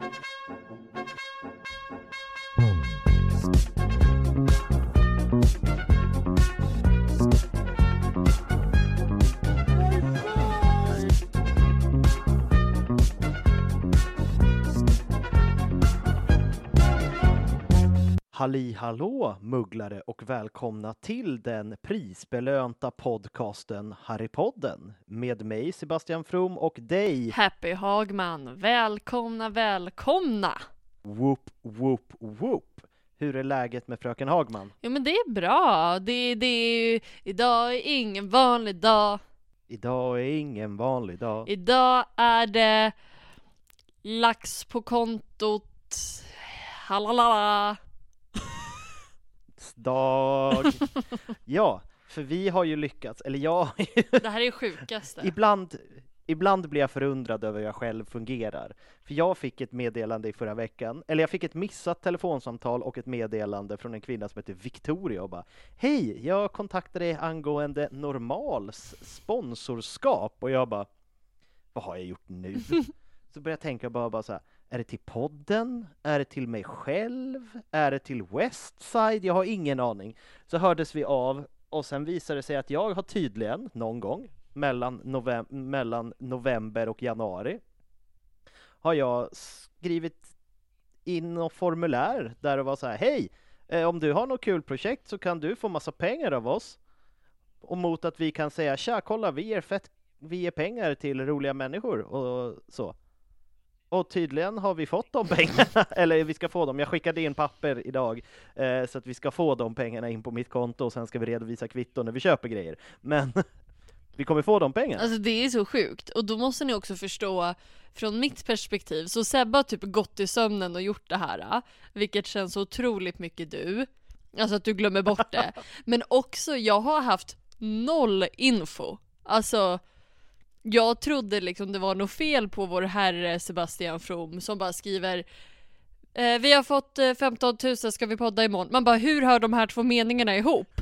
Música Halli hallå mugglare och välkomna till den prisbelönta podcasten Harrypodden med mig Sebastian From och dig Happy Hagman, välkomna, välkomna! Whoop whoop whoop! Hur är läget med fröken Hagman? Jo men det är bra, det, det är ju, idag är ingen vanlig dag Idag är ingen vanlig dag. Idag är det lax på kontot, halalala dag. Ja, för vi har ju lyckats, eller jag Det här är sjukaste ibland, ibland blir jag förundrad över hur jag själv fungerar. För jag fick ett meddelande i förra veckan, eller jag fick ett missat telefonsamtal och ett meddelande från en kvinna som heter Victoria och bara Hej, jag kontaktade dig angående Normals sponsorskap och jag bara Vad har jag gjort nu? Så började jag tänka bara, bara så här, är det till podden? Är det till mig själv? Är det till Westside? Jag har ingen aning. Så hördes vi av och sen visade det sig att jag har tydligen någon gång mellan, novem mellan november och januari har jag skrivit in något formulär där det var så här Hej! Eh, om du har något kul projekt så kan du få massa pengar av oss och mot att vi kan säga Tja, kolla vi ger, fett, vi ger pengar till roliga människor och så. Och tydligen har vi fått de pengarna, eller vi ska få dem. Jag skickade in papper idag eh, så att vi ska få de pengarna in på mitt konto och sen ska vi redovisa kvitton när vi köper grejer. Men vi kommer få de pengarna. Alltså det är så sjukt, och då måste ni också förstå från mitt perspektiv, så Sebbe har typ gått i sömnen och gjort det här, vilket känns otroligt mycket du. Alltså att du glömmer bort det. Men också, jag har haft noll info. Alltså, jag trodde liksom det var något fel på vår herre Sebastian From som bara skriver eh, Vi har fått eh, 15 000, ska vi podda imorgon? Man bara, hur hör de här två meningarna ihop?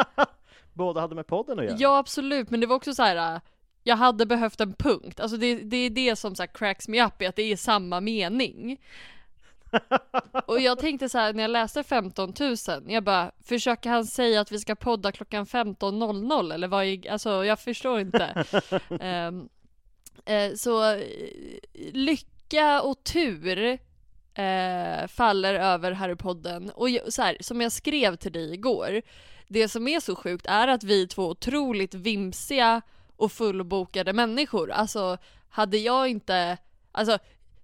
Båda hade med podden att göra. Ja absolut, men det var också så här. äh, Jag hade behövt en punkt, alltså det, det är det som så cracks me up i att det är samma mening. Och jag tänkte så här när jag läste 15 000, jag bara, försöker han säga att vi ska podda klockan 15.00 eller vad är, alltså jag förstår inte. Ehm, eh, så lycka och tur eh, faller över Harrypodden. Och så här, som jag skrev till dig igår, det som är så sjukt är att vi är två otroligt vimsiga och fullbokade människor. Alltså, hade jag inte, alltså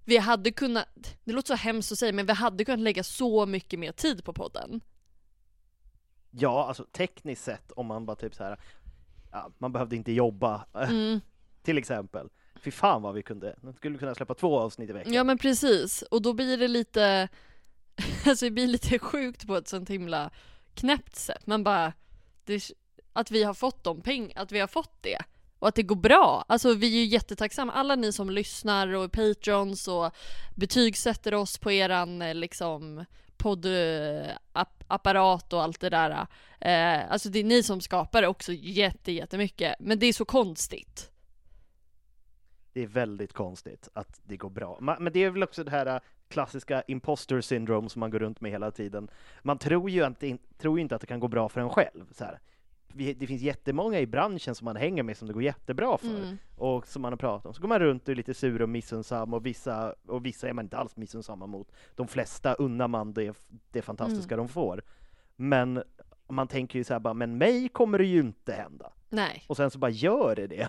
vi hade kunnat, det låter så hemskt att säga, men vi hade kunnat lägga så mycket mer tid på podden. Ja, alltså tekniskt sett om man bara typ så här, ja, man behövde inte jobba, Mm. till exempel. Fy fan vad vi kunde, vi skulle kunna släppa två avsnitt i veckan. Ja men precis, och då blir det lite, alltså det blir lite sjukt på ett sånt himla knäppt sätt. Man bara, det, att vi har fått de pengar, att vi har fått det och att det går bra. Alltså vi är ju jättetacksamma, alla ni som lyssnar och patrons och betygsätter oss på eran eh, liksom poddapparat eh, och allt det där. Eh, alltså det är ni som skapar det också jätte, jättemycket. Men det är så konstigt. Det är väldigt konstigt att det går bra. Men det är väl också det här eh, klassiska imposter syndrome som man går runt med hela tiden. Man tror ju inte, tror inte att det kan gå bra för en själv. Så här. Det finns jättemånga i branschen som man hänger med som det går jättebra för mm. och som man har pratat om. Så går man runt och är lite sur och missunnsam och vissa, och vissa är man inte alls missunnsamma mot. De flesta unnar man det, det fantastiska mm. de får. Men man tänker ju så här bara, men mig kommer det ju inte hända. Nej. Och sen så bara gör det det.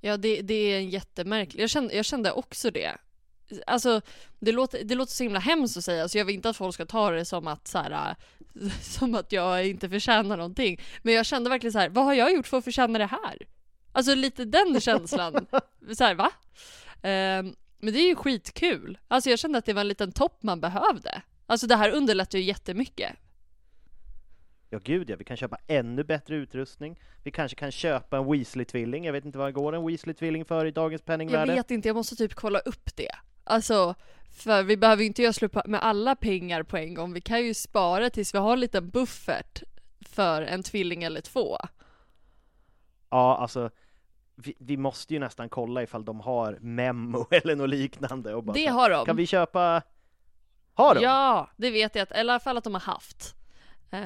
Ja, det, det är jättemärkligt. Jag kände, jag kände också det. Alltså, det låter, det låter så himla hemskt att säga, så jag vill inte att folk ska ta det som att så här, som att jag inte förtjänar någonting. Men jag kände verkligen så här, vad har jag gjort för att förtjäna det här? Alltså lite den känslan. så här, va? Um, men det är ju skitkul. Alltså jag kände att det var en liten topp man behövde. Alltså det här underlättar ju jättemycket. Ja gud ja, vi kan köpa ännu bättre utrustning. Vi kanske kan köpa en Weasley-tvilling. Jag vet inte vad går en Weasley-tvilling för i dagens penningvärde? Jag vet inte, jag måste typ kolla upp det. Alltså, för vi behöver ju inte göra slut med alla pengar på en gång. Vi kan ju spara tills vi har en liten buffert för en tvilling eller två. Ja, alltså vi, vi, måste ju nästan kolla ifall de har Memo eller något liknande. Och bara, det har de. Kan vi köpa? Har de? Ja, det vet jag, att, eller i alla fall att de har haft. Eh,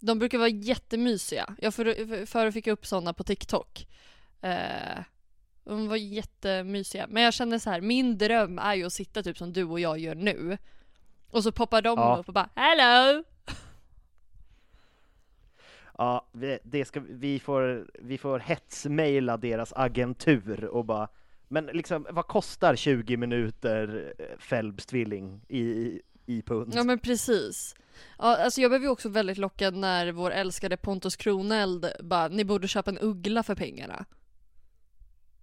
de brukar vara jättemysiga. Jag för, förr fick jag upp sådana på TikTok. Eh, de var jättemysiga. Men jag kände så här, min dröm är ju att sitta typ som du och jag gör nu. Och så poppar de ja. upp och bara Hello! Ja, vi, det ska, vi får, vi får hetsmaila deras agentur och bara Men liksom, vad kostar 20 minuter Phelps tvilling i, i pund? Ja men precis. Ja, alltså jag blev ju också väldigt lockad när vår älskade Pontus Kroneld bara, ni borde köpa en uggla för pengarna.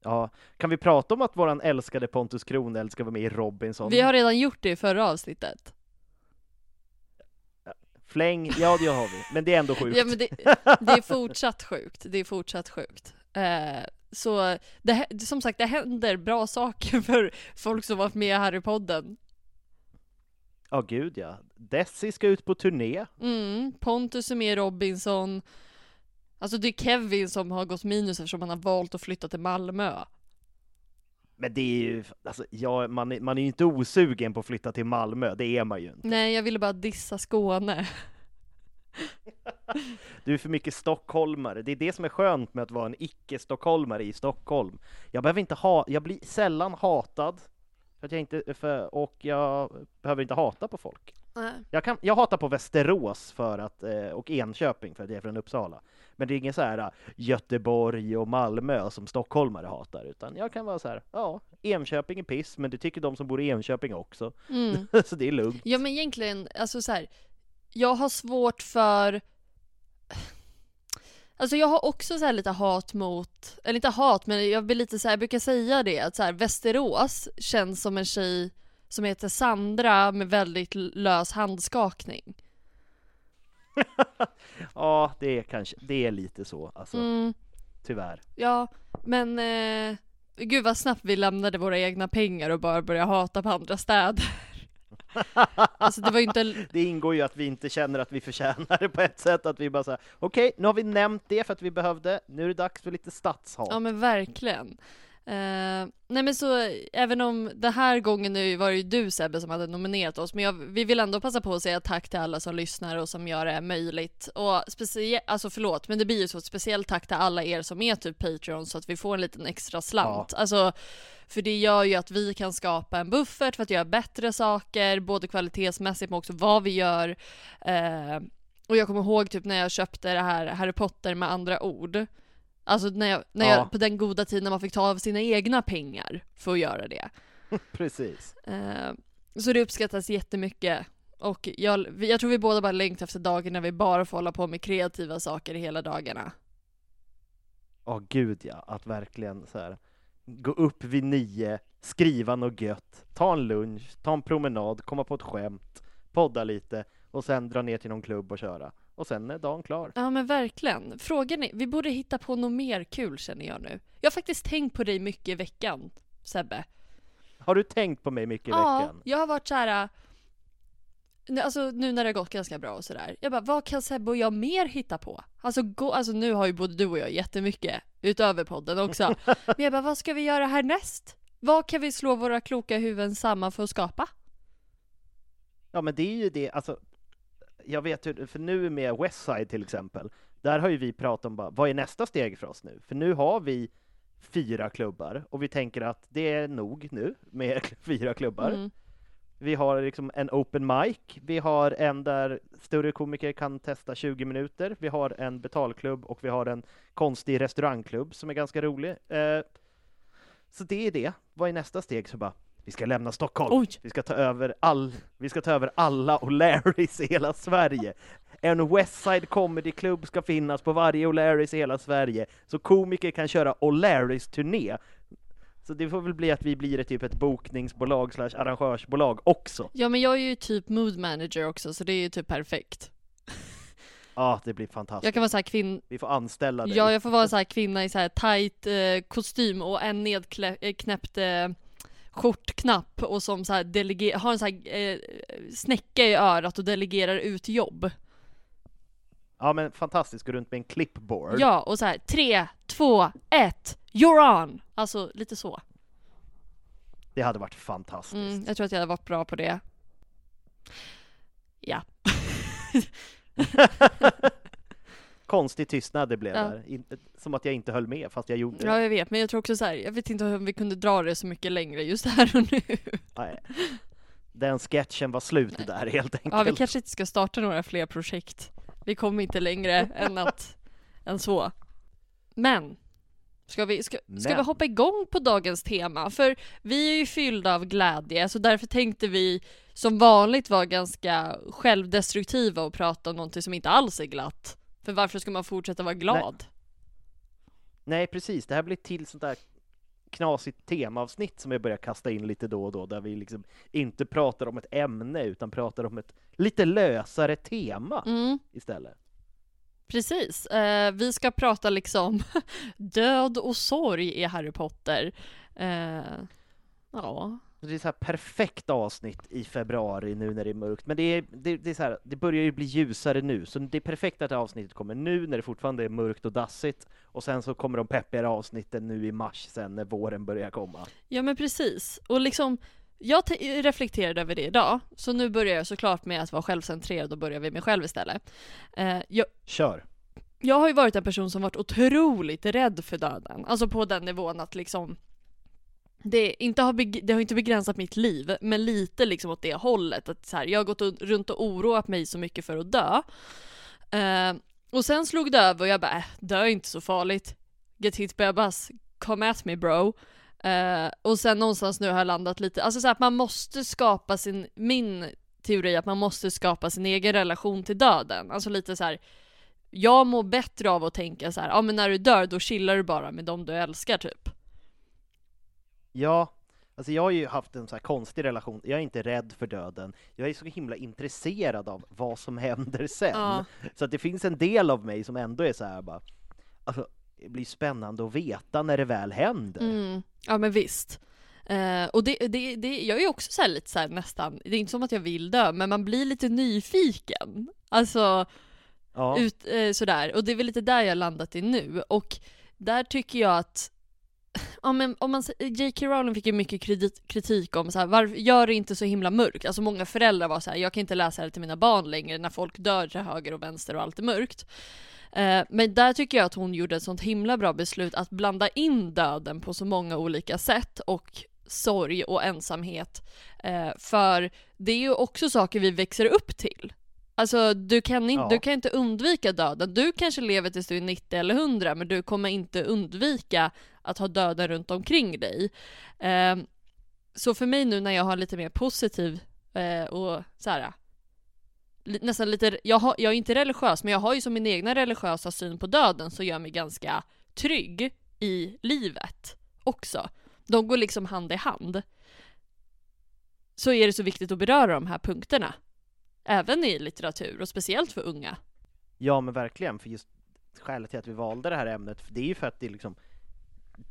Ja, kan vi prata om att våran älskade Pontus Kroneld ska vara med i Robinson? Vi har redan gjort det i förra avsnittet. Fläng, ja det har vi, men det är ändå sjukt. Ja men det, det är fortsatt sjukt, det är fortsatt sjukt. Eh, så det, som sagt, det händer bra saker för folk som varit med här i podden. Ja, oh, gud ja. Desi ska ut på turné. Mm, Pontus är med i Robinson. Alltså det är Kevin som har gått minus eftersom han har valt att flytta till Malmö. Men det är ju, alltså, ja, man, är, man är ju inte osugen på att flytta till Malmö, det är man ju inte. Nej, jag ville bara dissa Skåne. du är för mycket stockholmare, det är det som är skönt med att vara en icke-stockholmare i Stockholm. Jag behöver inte ha, jag blir sällan hatad, för att jag inte, för, och jag behöver inte hata på folk. Nej. Jag, kan, jag hatar på Västerås för att, eh, och Enköping för att jag är från Uppsala. Men det är ingen så här eh, Göteborg och Malmö som stockholmare hatar, utan jag kan vara så här, ja, Enköping är piss, men det tycker de som bor i Enköping också. Mm. så det är lugnt. Ja men egentligen, alltså så här, jag har svårt för Alltså jag har också så lite hat mot, eller inte hat men jag blir lite så här, jag brukar säga det att så här, Västerås känns som en tjej som heter Sandra med väldigt lös handskakning. ja, det är kanske, det är lite så alltså. Mm. Tyvärr. Ja, men eh, gud vad snabbt vi lämnade våra egna pengar och bara började hata på andra städer. alltså det var inte... Det ingår ju att vi inte känner att vi förtjänar det på ett sätt, att vi bara säger okej, okay, nu har vi nämnt det för att vi behövde, nu är det dags för lite stadshat. Ja men verkligen. Uh, nej men så även om det här gången nu var det ju du Sebbe som hade nominerat oss men jag, vi vill ändå passa på att säga tack till alla som lyssnar och som gör det möjligt och speciellt, alltså förlåt men det blir ju så ett speciellt tack till alla er som är typ Patreon så att vi får en liten extra slant. Ja. Alltså för det gör ju att vi kan skapa en buffert för att göra bättre saker både kvalitetsmässigt men också vad vi gör. Uh, och jag kommer ihåg typ när jag köpte det här Harry Potter med andra ord Alltså när jag, när ja. jag, på den goda tiden när man fick ta av sina egna pengar för att göra det. Precis. Uh, så det uppskattas jättemycket. Och jag, jag tror vi båda bara längtar efter dagen när vi bara får hålla på med kreativa saker hela dagarna. Ja, oh, gud ja. Att verkligen så här, gå upp vid nio, skriva något gött, ta en lunch, ta en promenad, komma på ett skämt, podda lite och sen dra ner till någon klubb och köra. Och sen är dagen klar. Ja men verkligen. Frågan är, vi borde hitta på något mer kul känner jag nu. Jag har faktiskt tänkt på dig mycket i veckan, Sebbe. Har du tänkt på mig mycket i ja, veckan? jag har varit så här. nu- Alltså nu när det har gått ganska bra och sådär. Jag bara, vad kan Sebbe och jag mer hitta på? Alltså, gå, alltså nu har ju både du och jag jättemycket utöver podden också. Men jag bara, vad ska vi göra härnäst? Vad kan vi slå våra kloka huvuden samman för att skapa? Ja men det är ju det, alltså jag vet hur, för nu med Westside till exempel, där har ju vi pratat om bara, vad är nästa steg för oss nu? För nu har vi fyra klubbar och vi tänker att det är nog nu med fyra klubbar. Mm. Vi har liksom en open mic, vi har en där större komiker kan testa 20 minuter, vi har en betalklubb och vi har en konstig restaurangklubb som är ganska rolig. Eh, så det är det. Vad är nästa steg? Så bara, vi ska lämna Stockholm. Oj. Vi ska ta över all, vi ska ta över alla O'Larrys i hela Sverige. En Westside Comedy Club ska finnas på varje O'Larrys i hela Sverige, så komiker kan köra O'Larrys turné. Så det får väl bli att vi blir ett typ ett bokningsbolag slash arrangörsbolag också. Ja men jag är ju typ mood manager också så det är ju typ perfekt. Ja, det blir fantastiskt. Jag kan vara så här kvinn... Vi får anställa dig. Ja jag får vara så här kvinna i så här tight eh, kostym och en nedknäppt eh, skjortknapp och som så här deleger- har en så här eh, snäcka i örat och delegerar ut jobb. Ja men fantastiskt, gå runt med en clipboard. Ja, och så här tre, två, ett, you're on! Alltså lite så. Det hade varit fantastiskt. Mm, jag tror att jag hade varit bra på det. Ja. Konstig tystnad det blev Ja. där. In, som att jag inte höll med fast jag gjorde det. ja, jag vet, men jag tror också så här, jag vet inte om vi kunde dra det så mycket längre just här och nu. Nej. Den sketchen var slut där helt enkelt. Ja, vi kanske inte ska starta några fler projekt. Vi kommer inte längre än att, än så. Men, ska vi, ska, ska Men. vi hoppa igång på dagens tema? För vi är ju fyllda av glädje, så därför tänkte vi som vanligt vara ganska självdestruktiva och prata om någonting som inte alls är glatt. För varför ska man fortsätta vara glad? Nej precis, det här blir till sånt där knasigt temaavsnitt som jag börjar kasta in lite då och då där vi liksom inte pratar om ett ämne utan pratar om ett lite lösare tema Mm, istället. precis. Eh, vi ska prata liksom död och sorg i Harry Potter. Eh, ja, Det är så här perfekt avsnitt i februari nu när det är mörkt, men det är, det, det är så här, det börjar ju bli ljusare nu, så det är perfekt att det avsnittet kommer nu när det fortfarande är mörkt och dassigt, och sen så kommer de peppigare avsnitten nu i mars sen när våren börjar komma. Ja men precis. Och liksom, jag te- reflekterade över det idag, så nu börjar jag såklart med att vara självcentrerad och börjar vid mig själv istället. Eh, jag, Kör! jag har ju varit en person som varit otroligt rädd för döden. Alltså på den nivån att liksom det, inte har beg- det har inte begränsat mitt liv, men lite liksom åt det hållet. Att så här, jag har gått och, runt och oroat mig så mycket för att dö. Eh, och sen slog det över och jag bara, äh, dö är inte så farligt. Get hit bebas, come at me bro. Eh, och sen någonstans nu har jag landat lite, alltså så här, att man måste skapa sin, min teori att man måste skapa sin egen relation till döden. Alltså lite så här. jag mår bättre av att tänka så här, ja men när du dör då chillar du bara med dem du älskar typ. Ja, alltså jag har ju haft en så här konstig relation, jag är inte rädd för döden, jag är så himla intresserad av vad som händer sen. Ja. Så att det finns en del av mig som ändå är så här bara, alltså det blir spännande att veta när det väl händer. Mm, ja men visst. Eh, och det, det, det, jag är också så lite så här nästan, det är inte som att jag vill dö, men man blir lite nyfiken. Alltså, Ja. ut, eh, sådär. Och det är väl lite där jag landat i nu. Och där tycker jag att Ja, men om man, J.K. Rowling fick ju mycket kredit, kritik om så här, varför gör det inte så himla mörkt? Alltså många föräldrar var så här, jag kan inte läsa det till mina barn längre när folk dör till höger och vänster och allt är mörkt. Eh, men där tycker jag att hon gjorde ett sånt himla bra beslut att blanda in döden på så många olika sätt och sorg och ensamhet. Eh, för det är ju också saker vi växer upp till. Alltså du kan, in, Ja. du kan inte undvika döden. Du kanske lever tills du är 90 eller 100 men du kommer inte undvika att ha döden runt omkring dig. Eh, så för mig nu när jag har lite mer positiv eh, och så här, nästan lite, jag, har, jag är inte religiös men jag har ju som min egna religiösa syn på döden så gör mig ganska trygg i livet också. De går liksom hand i hand. Så är det så viktigt att beröra de här punkterna. Även i litteratur och speciellt för unga. Ja men verkligen, för just skälet till att vi valde det här ämnet, det är ju för att det är liksom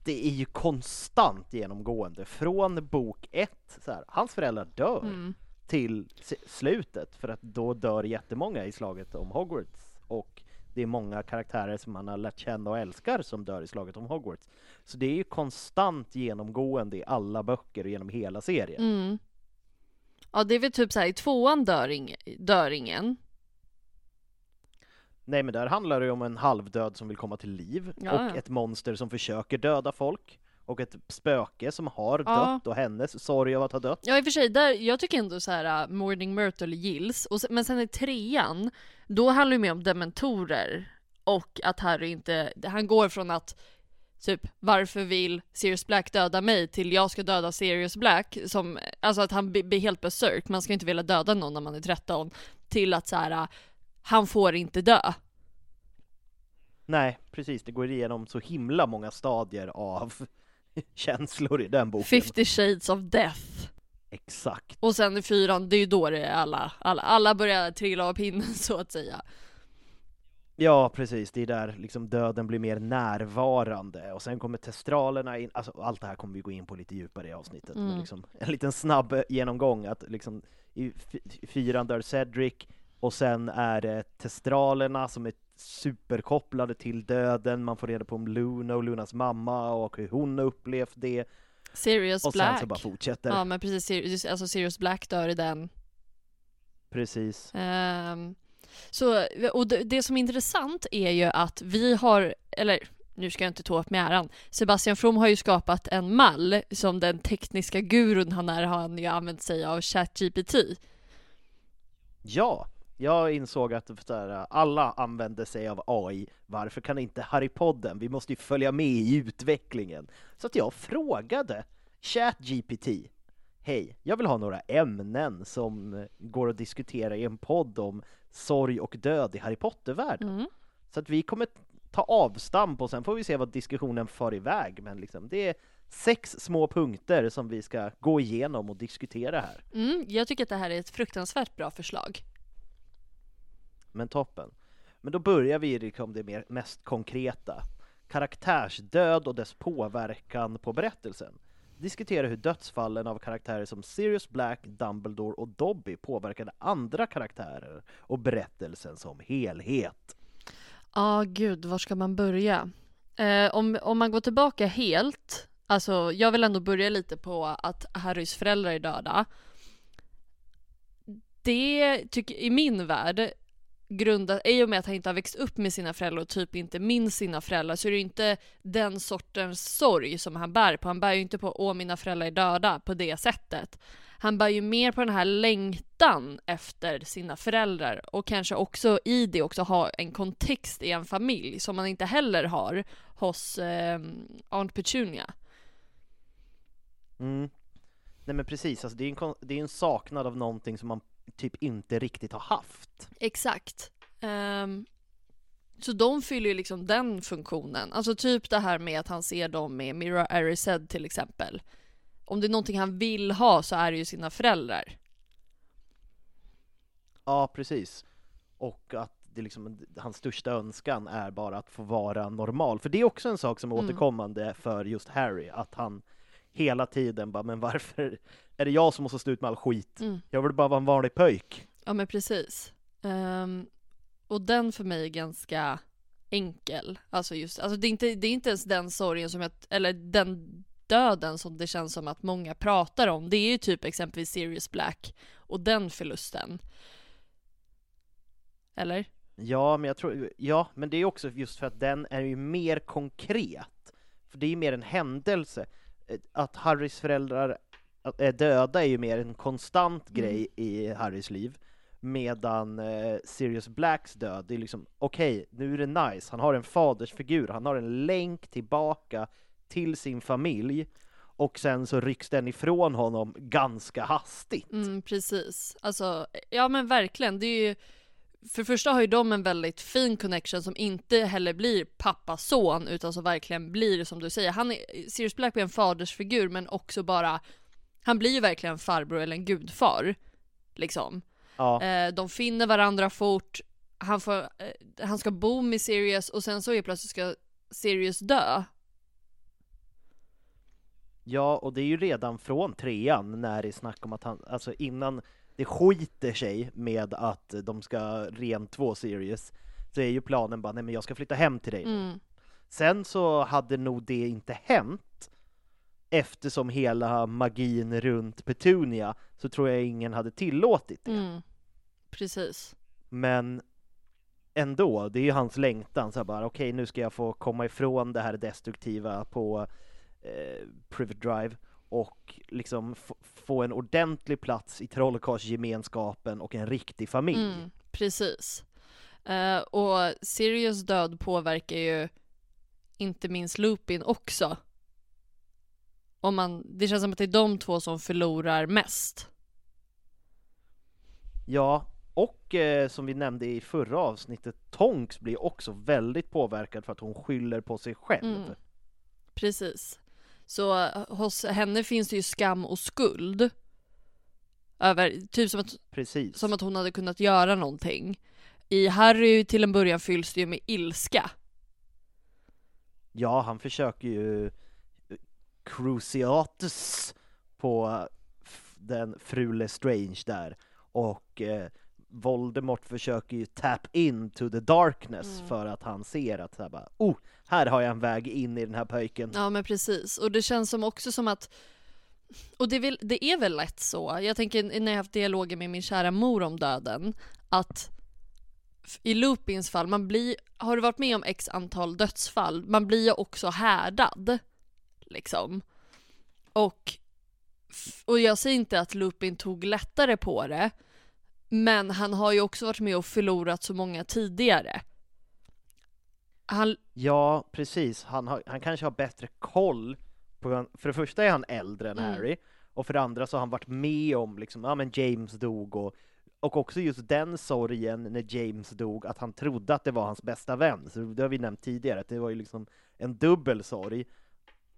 det är ju konstant genomgående från bok ett, så här, hans föräldrar dör Mm. till slutet för att då dör jättemånga i slaget om Hogwarts och det är många karaktärer som man har lärt känna och älskar som dör i slaget om Hogwarts. Så det är ju konstant genomgående i alla böcker och genom hela serien. Mm. Ja det är väl typ så här i tvåan dör, ing, dör ingen. Nej men där handlar det ju om en halvdöd som vill komma till liv Ja, och ja. ett monster som försöker döda folk och ett spöke som har Ja. dött och hennes sorg av att ha dött. Ja i och för sig, där, jag tycker ändå så här uh, Morning Myrtle gills, och, men sen i trean, då handlar det mer om dementorer och att Harry inte, han går från att typ varför vill Sirius Black döda mig till jag ska döda Sirius Black som, alltså att han blir blir helt besökt, man ska inte vilja döda någon när man är 13 till att så här uh, han får inte dö. Nej precis, det går igenom så himla många stadier av känslor i den boken. 50 shades of death. Exakt. Och sen i fyran, det är ju då det är alla, alla, alla börjar trilla av pinnen så att säga. Ja precis, det är där liksom döden blir mer närvarande och sen kommer testralerna in, alltså allt det här kommer vi gå in på lite djupare i avsnittet, men Mm. liksom en liten snabb genomgång att liksom i fyran dör Cedric och sen är det testralerna som är superkopplade till döden, man får reda på om Luna och Lunas mamma och hur hon har upplevt det Sirius och sen Black. så bara fortsätter. Ja men precis, alltså Sirius Black dör i den. Precis. Ehm, så, och det, det som är intressant är ju att vi har, eller nu ska jag inte ta upp med äran, Sebastian From har ju skapat en mall som den tekniska gurun han är har han ju använt sig av ChatGPT. Ja, jag insåg att här, alla använder sig av AI. Varför kan inte Harry-podden? Vi måste ju följa med i utvecklingen. Så att jag frågade ChatGPT. Hej, jag vill ha några ämnen som går att diskutera i en podd om sorg och död i Harry Potter-världen. Mm. Så att vi kommer ta avstamp och sen får vi se vad diskussionen far iväg. Men liksom, det är sex små punkter som vi ska gå igenom och diskutera här. Mm, jag tycker att det här är ett fruktansvärt bra förslag. Men toppen. Men då börjar vi liksom det mer, mest konkreta. Karaktärsdöd och dess påverkan på berättelsen. Diskutera hur dödsfallen av karaktärer som Sirius Black, Dumbledore och Dobby påverkade andra karaktärer och berättelsen som helhet. Ja, gud, var ska man börja? Eh, om, om man går tillbaka helt, alltså jag vill ändå börja lite på att Harrys föräldrar är döda. Det tycker i min värld grundat, i och med att han inte har växt upp med sina föräldrar och typ inte minns sina föräldrar så är det ju inte den sortens sorg som han bär på. Han bär ju inte på åh mina föräldrar är döda på det sättet. Han bär ju mer på den här längtan efter sina föräldrar och kanske också i det också ha en kontext i en familj som man inte heller har hos eh, Aunt Petunia. Mm. Nej men precis, alltså det är en, det är en saknad av någonting som man typ inte riktigt har haft. Exakt. Ehm, så de fyller ju liksom den funktionen. Alltså typ det här med att han ser dem med Mira Erised till exempel. Om det är någonting han vill ha så är det ju sina föräldrar. Ja, precis. Och att det liksom, hans största önskan är bara att få vara normal. För det är också en sak som är Mm. återkommande för just Harry, att han hela tiden bara, men varför är det jag som måste stå ut med all skit? Mm. Jag vill bara vara en vanlig pöjk. Ja men precis. Ehm, och den för mig är ganska enkel. Alltså just, alltså det är inte, det är inte ens den sorgen som jag, eller den döden som det känns som att många pratar om. Det är ju typ exempelvis Sirius Black och den förlusten. Eller? Ja, men jag tror, ja, men det är också just för att den är ju mer konkret. För det är ju mer en händelse. Eh, Att Harrys föräldrar är döda är ju mer en konstant grej i Harrys liv. Medan eh, Sirius Blacks död, det är liksom okej, nu är det nice, han har en fadersfigur, han har en länk tillbaka till sin familj och sen så rycks den ifrån honom ganska hastigt. Mm, precis. Alltså, ja men verkligen. Det är ju, för det första har ju de en väldigt fin connection som inte heller blir pappa-son utan som verkligen blir som du säger. Han är, Sirius Black är en fadersfigur men också bara, han blir ju verkligen en farbror eller en gudfar. Liksom. Ja, Eh, de finner varandra fort han, får, eh, han ska bo med Sirius och sen så är plötsligt ska Sirius dö. Ja, och det är ju redan från trean när det är snack om att han, alltså innan det skiter sig med att de ska rent två Sirius, så är ju planen bara, nej men jag ska flytta hem till dig. Mm. Sen så hade nog det inte hänt eftersom hela magin runt Petunia så tror jag ingen hade tillåtit det. Mm. Precis. Men ändå, det är ju hans längtan så bara okej nu ska jag få komma ifrån det här destruktiva på eh, Private Drive och liksom få en ordentlig plats i trollkarlsgemenskapen och en riktig familj. Mm, precis. Eh, och Sirius död påverkar ju inte minst Lupin också. Om man, det känns som att det är de två som förlorar mest. Ja, och eh, som vi nämnde i förra avsnittet, Tonks blir också väldigt påverkad för att hon skyller på sig själv. Mm. Precis. Så eh, hos henne finns det ju skam och skuld. Över, typ som att, Precis. som att hon hade kunnat göra någonting. I Harry till en början fylls det ju med ilska. Ja, han försöker ju eh, Cruciatus på f- den fru Lestrange där och eh, Voldemort försöker ju tap into the darkness Mm. för att han ser att så här bara, oh, här har jag en väg in i den här pöjken. Ja men precis, och det känns som också som att och det är, väl, det är väl lätt så, jag tänker när jag haft dialoger med min kära mor om döden, att i Lupins fall, man blir, har du varit med om x antal dödsfall, man blir ju också härdad. Liksom. Och, och jag säger inte att Lupin tog lättare på det, men han har ju också varit med och förlorat så många tidigare. Han, Ja, precis. Han, har, han kanske har bättre koll på, för det första är han äldre än Mm. Harry och för det andra så har han varit med om liksom, ja men James dog och och också just den sorgen när James dog, att han trodde att det var hans bästa vän. Så det har vi nämnt tidigare, att det var ju liksom en dubbel sorg.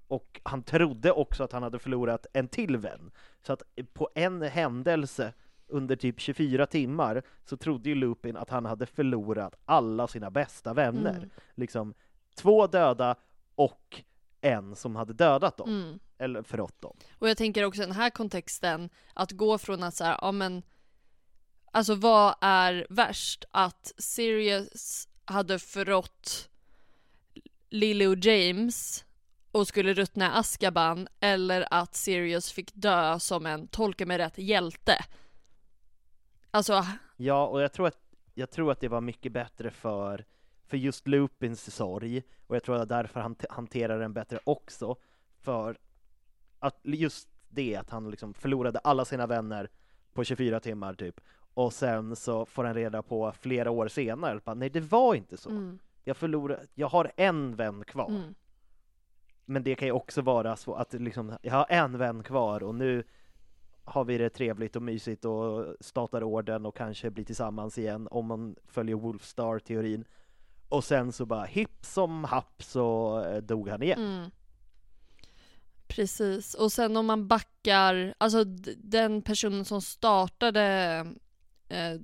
Och han trodde också att han hade förlorat en till vän. Så att på en händelse under typ 24 timmar så trodde ju Lupin att han hade förlorat alla sina bästa vänner. Mm. Liksom två döda och en som hade dödat dem, mm. eller förrått dem. Och jag tänker också i den här kontexten, att gå från att så här, ja men Alltså vad är värst? Att Sirius hade förrått Lily och James och skulle ruttna i Azkaban eller att Sirius fick dö som en, tolka mig rätt, hjälte. Alltså, Ja, och jag tror att, jag tror att det var mycket bättre för, för just Lupins sorg, och jag tror att därför han hanterar den bättre också, för att just det att han liksom förlorade alla sina vänner på 24 timmar typ, och sen så får han reda på flera år senare, att bara, nej det var inte så. mm, Jag förlorade, jag har en vän kvar. mm, Men det kan ju också vara så att liksom, jag har en vän kvar och nu har vi det trevligt och mysigt och startar orden och kanske blir tillsammans igen om man följer Wolfstar-teorin. Och sen så bara hipp som happ så eh, dog han igen. mm. Precis, och sen om man backar, alltså den personen som startade eh,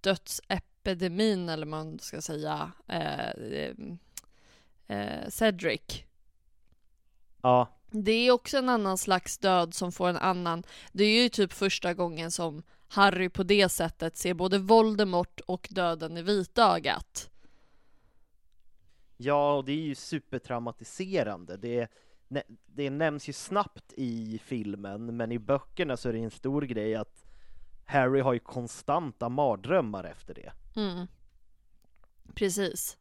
dödsepidemin eller man ska säga, eh, eh, eh, Cedric. Ja, Det är också en annan slags död som får en annan, det är ju typ första gången som Harry på det sättet ser både Voldemort och döden i vitögat. ja och det är ju supertraumatiserande. Det, det nämns ju snabbt i filmen, men i böckerna så är det en stor grej att Harry har ju konstanta mardrömmar efter det. Mm. Precis.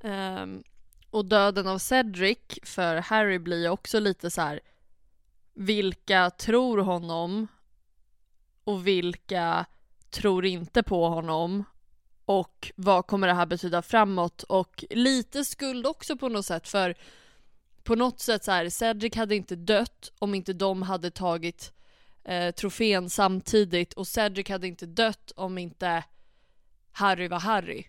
Ehm, och döden av Cedric för Harry blir ju också lite så här. Vilka tror honom? Och vilka tror inte på honom? Och vad kommer det här betyda framåt? Och lite skuld också på något sätt för på något sätt så här, Cedric hade inte dött om inte de hade tagit eh, trofén samtidigt och Cedric hade inte dött om inte Harry var Harry.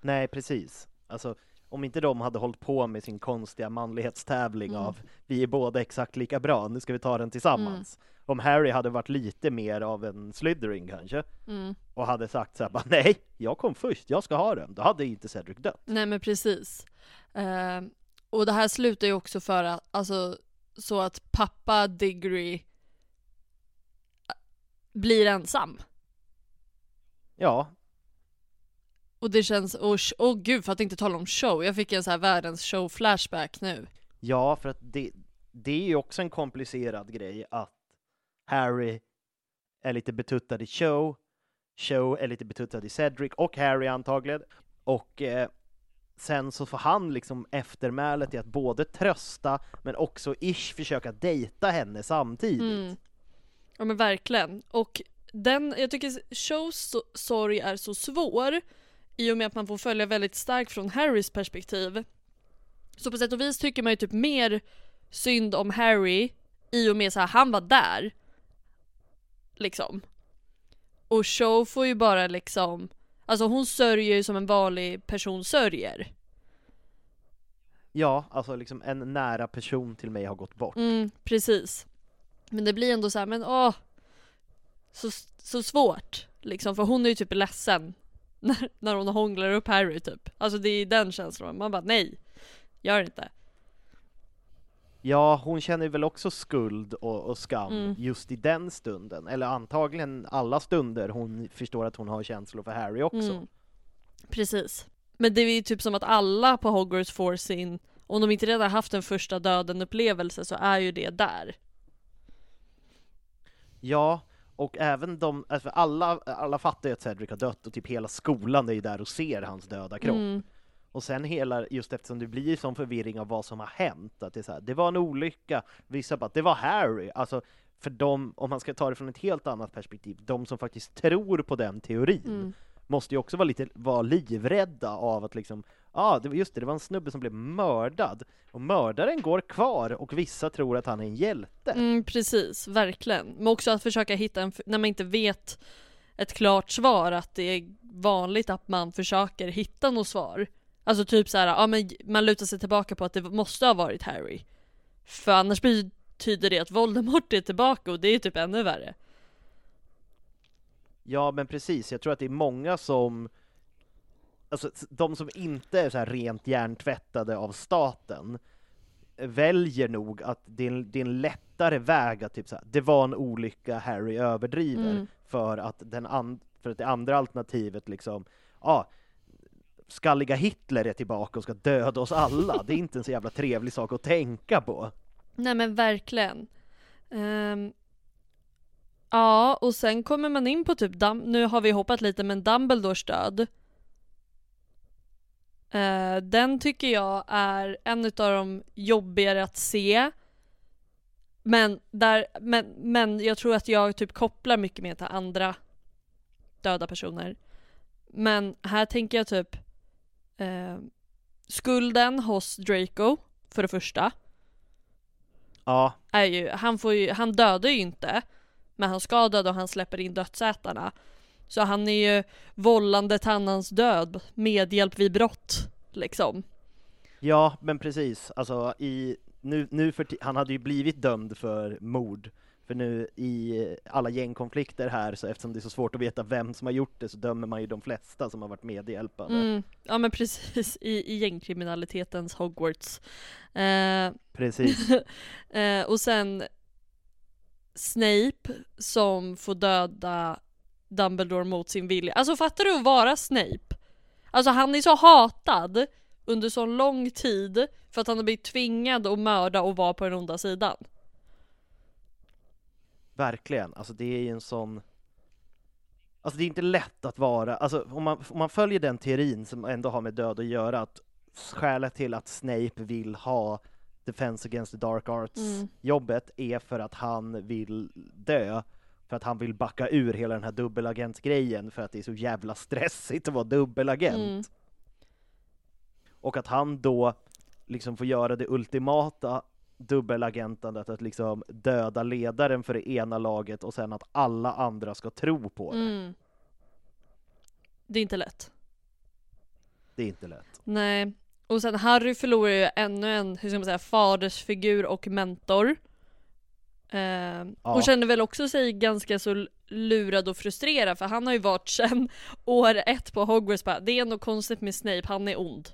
Nej, precis. Alltså, om inte de hade hållit på med sin konstiga manlighetstävling Mm. av vi är båda exakt lika bra, nu ska vi ta den tillsammans. Om Harry hade varit lite mer av en Slytherin kanske, Mm. och hade sagt så här, bara, nej, jag kom först, jag ska ha den, då hade inte Cedric dött. Nej men precis. Eh, och det här slutar ju också för att, alltså, så att pappa Diggory eh, blir ensam. Ja, Och det känns, och oh gud för att inte tala om show, jag fick en så här världens show-flashback nu. ja, för att det, det är ju också en komplicerad grej att Harry är lite betuttad i Show, Show är lite betuttad i Cedric och Harry antagligen, och eh, sen så får han liksom eftermälet i att både trösta men också ish försöka dejta henne samtidigt. Mm. Ja men verkligen. Och den, jag tycker shows so- sorg är så svår i och med att man får följa väldigt starkt från Harrys perspektiv. Så på sätt och vis tycker man ju typ mer synd om Harry i och med så här, han var där. Liksom. Och Show får ju bara liksom, alltså hon sörjer ju som en vanlig person sörjer. Ja, alltså liksom en nära person till mig har gått bort. Mm, precis. Men det blir ändå så här, men åh. Så, så svårt. Liksom, för hon är ju typ ledsen. När, när hon hånglar upp Harry typ. Alltså det är den känslan. Man bara nej. Gör inte. Ja, hon känner väl också skuld och, och skam Mm. just i den stunden, eller antagligen alla stunder hon förstår att hon har känslor för Harry också. Mm. Precis. Men det är ju typ som att alla på Hogwarts får sin, om de inte redan haft en första döden upplevelse så är ju det där. Ja, och även de, alltså alla, alla fattar ju att Cedric har dött och typ hela skolan är ju där och ser hans döda kropp. Mm. Och sen hela, just eftersom det blir sån förvirring av vad som har hänt, att det är så här, det var en olycka, vissa bara, det var Harry, alltså för de, om man ska ta det från ett helt annat perspektiv, de som faktiskt tror på den teorin, Mm måste ju också vara lite vara livrädda av att liksom, ja, ah, just det, det var en snubbe som blev mördad, och mördaren går kvar, och vissa tror att han är en hjälte. Mm, precis, verkligen. Men också att försöka hitta en, när man inte vet ett klart svar, att det är vanligt att man försöker hitta något svar. Alltså typ så här, ja men man lutar sig tillbaka på att det måste ha varit Harry. För annars betyder det att Voldemort är tillbaka och det är typ ännu värre. Ja, men precis. Jag tror att det är många som Alltså, de som inte är så här rent hjärntvättade av staten väljer nog att det är en, det är en lättare väg att typ så här, det var en olycka, Harry överdriver, Mm. för, att den för att det andra alternativet liksom, ja, skalliga Hitler är tillbaka och ska döda oss alla. Det är inte en så jävla trevlig sak att tänka på. Nej men verkligen. Ehm, ja, och sen kommer man in på typ, Dum- nu har vi hoppat lite, men Dumbledores död. Eh, den tycker jag är en av de jobbigare att se. Men, där, men, men jag tror att jag typ kopplar mycket mer till andra döda personer. Men här tänker jag typ eh, skulden hos Draco, för det första Ja, är ju, han får ju, han dödar ju inte, men han ska döda och han släpper in dödsätarna. Så han är ju vållande till annans död, medhjälp vid brott, liksom. Ja, men precis. Alltså, i, nu, nu för han hade ju blivit dömd för mord. För nu i alla gängkonflikter här, så eftersom det är så svårt att veta vem som har gjort det, så dömer man ju de flesta som har varit medhjälpande. Mm, ja men precis, i, i gängkriminalitetens Hogwarts. Eh, Precis. eh, och sen Snape som får döda Dumbledore mot sin vilja. Alltså fattar du att vara Snape? Alltså han är så hatad under så lång tid för att han har blivit tvingad att mörda och vara på den onda sidan. Verkligen. Alltså det är ju en sån... Alltså det är inte lätt att vara, alltså om man, om man följer den teorin som ändå har med död att göra, att skälet till att Snape vill ha Defense Against the Dark Arts Mm. är för att han vill dö, för att han vill backa ur hela den här dubbelagentsgrejen för att det är så jävla stressigt att vara dubbelagent. Mm. Och att han då liksom får göra det ultimata dubbelagentandet, att liksom döda ledaren för det ena laget och sen att alla andra ska tro på det. Mm. Det är inte lätt. Det är inte lätt. Nej, Och sen Harry förlorar ju ännu en, hur ska man säga, fadersfigur och mentor. Eh, Ja. Och känner väl också sig ganska så lurad och frustrerad för han har ju varit sen år ett på Hogwarts bara, det är ändå konstigt med Snape, han är ond.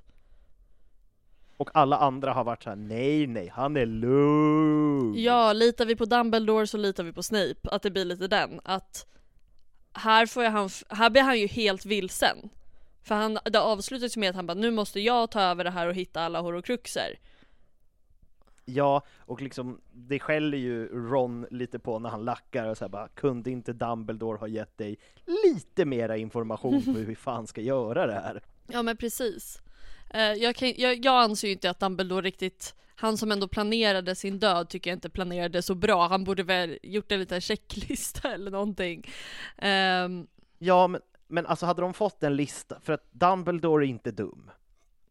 Och alla andra har varit så här: nej nej, han är lugn. Ja, litar vi på Dumbledore så litar vi på Snape. Att det blir lite den. Att här, får jag han, här blir han ju helt vilsen. För han, det avslutas med att han bara nu måste jag ta över det här och hitta alla horocruxer. Ja, och liksom det skäller ju Ron lite på när han lackar och så här bara, kunde inte Dumbledore ha gett dig lite mera information på hur vi fan ska göra det här? Ja men precis. Eh, jag, kan, jag, jag anser ju inte att Dumbledore riktigt, han som ändå planerade sin död tycker jag inte planerade så bra. Han borde väl gjort en liten checklista eller någonting. Ehm, Ja, men, men alltså hade de fått en lista, för att Dumbledore är inte dum.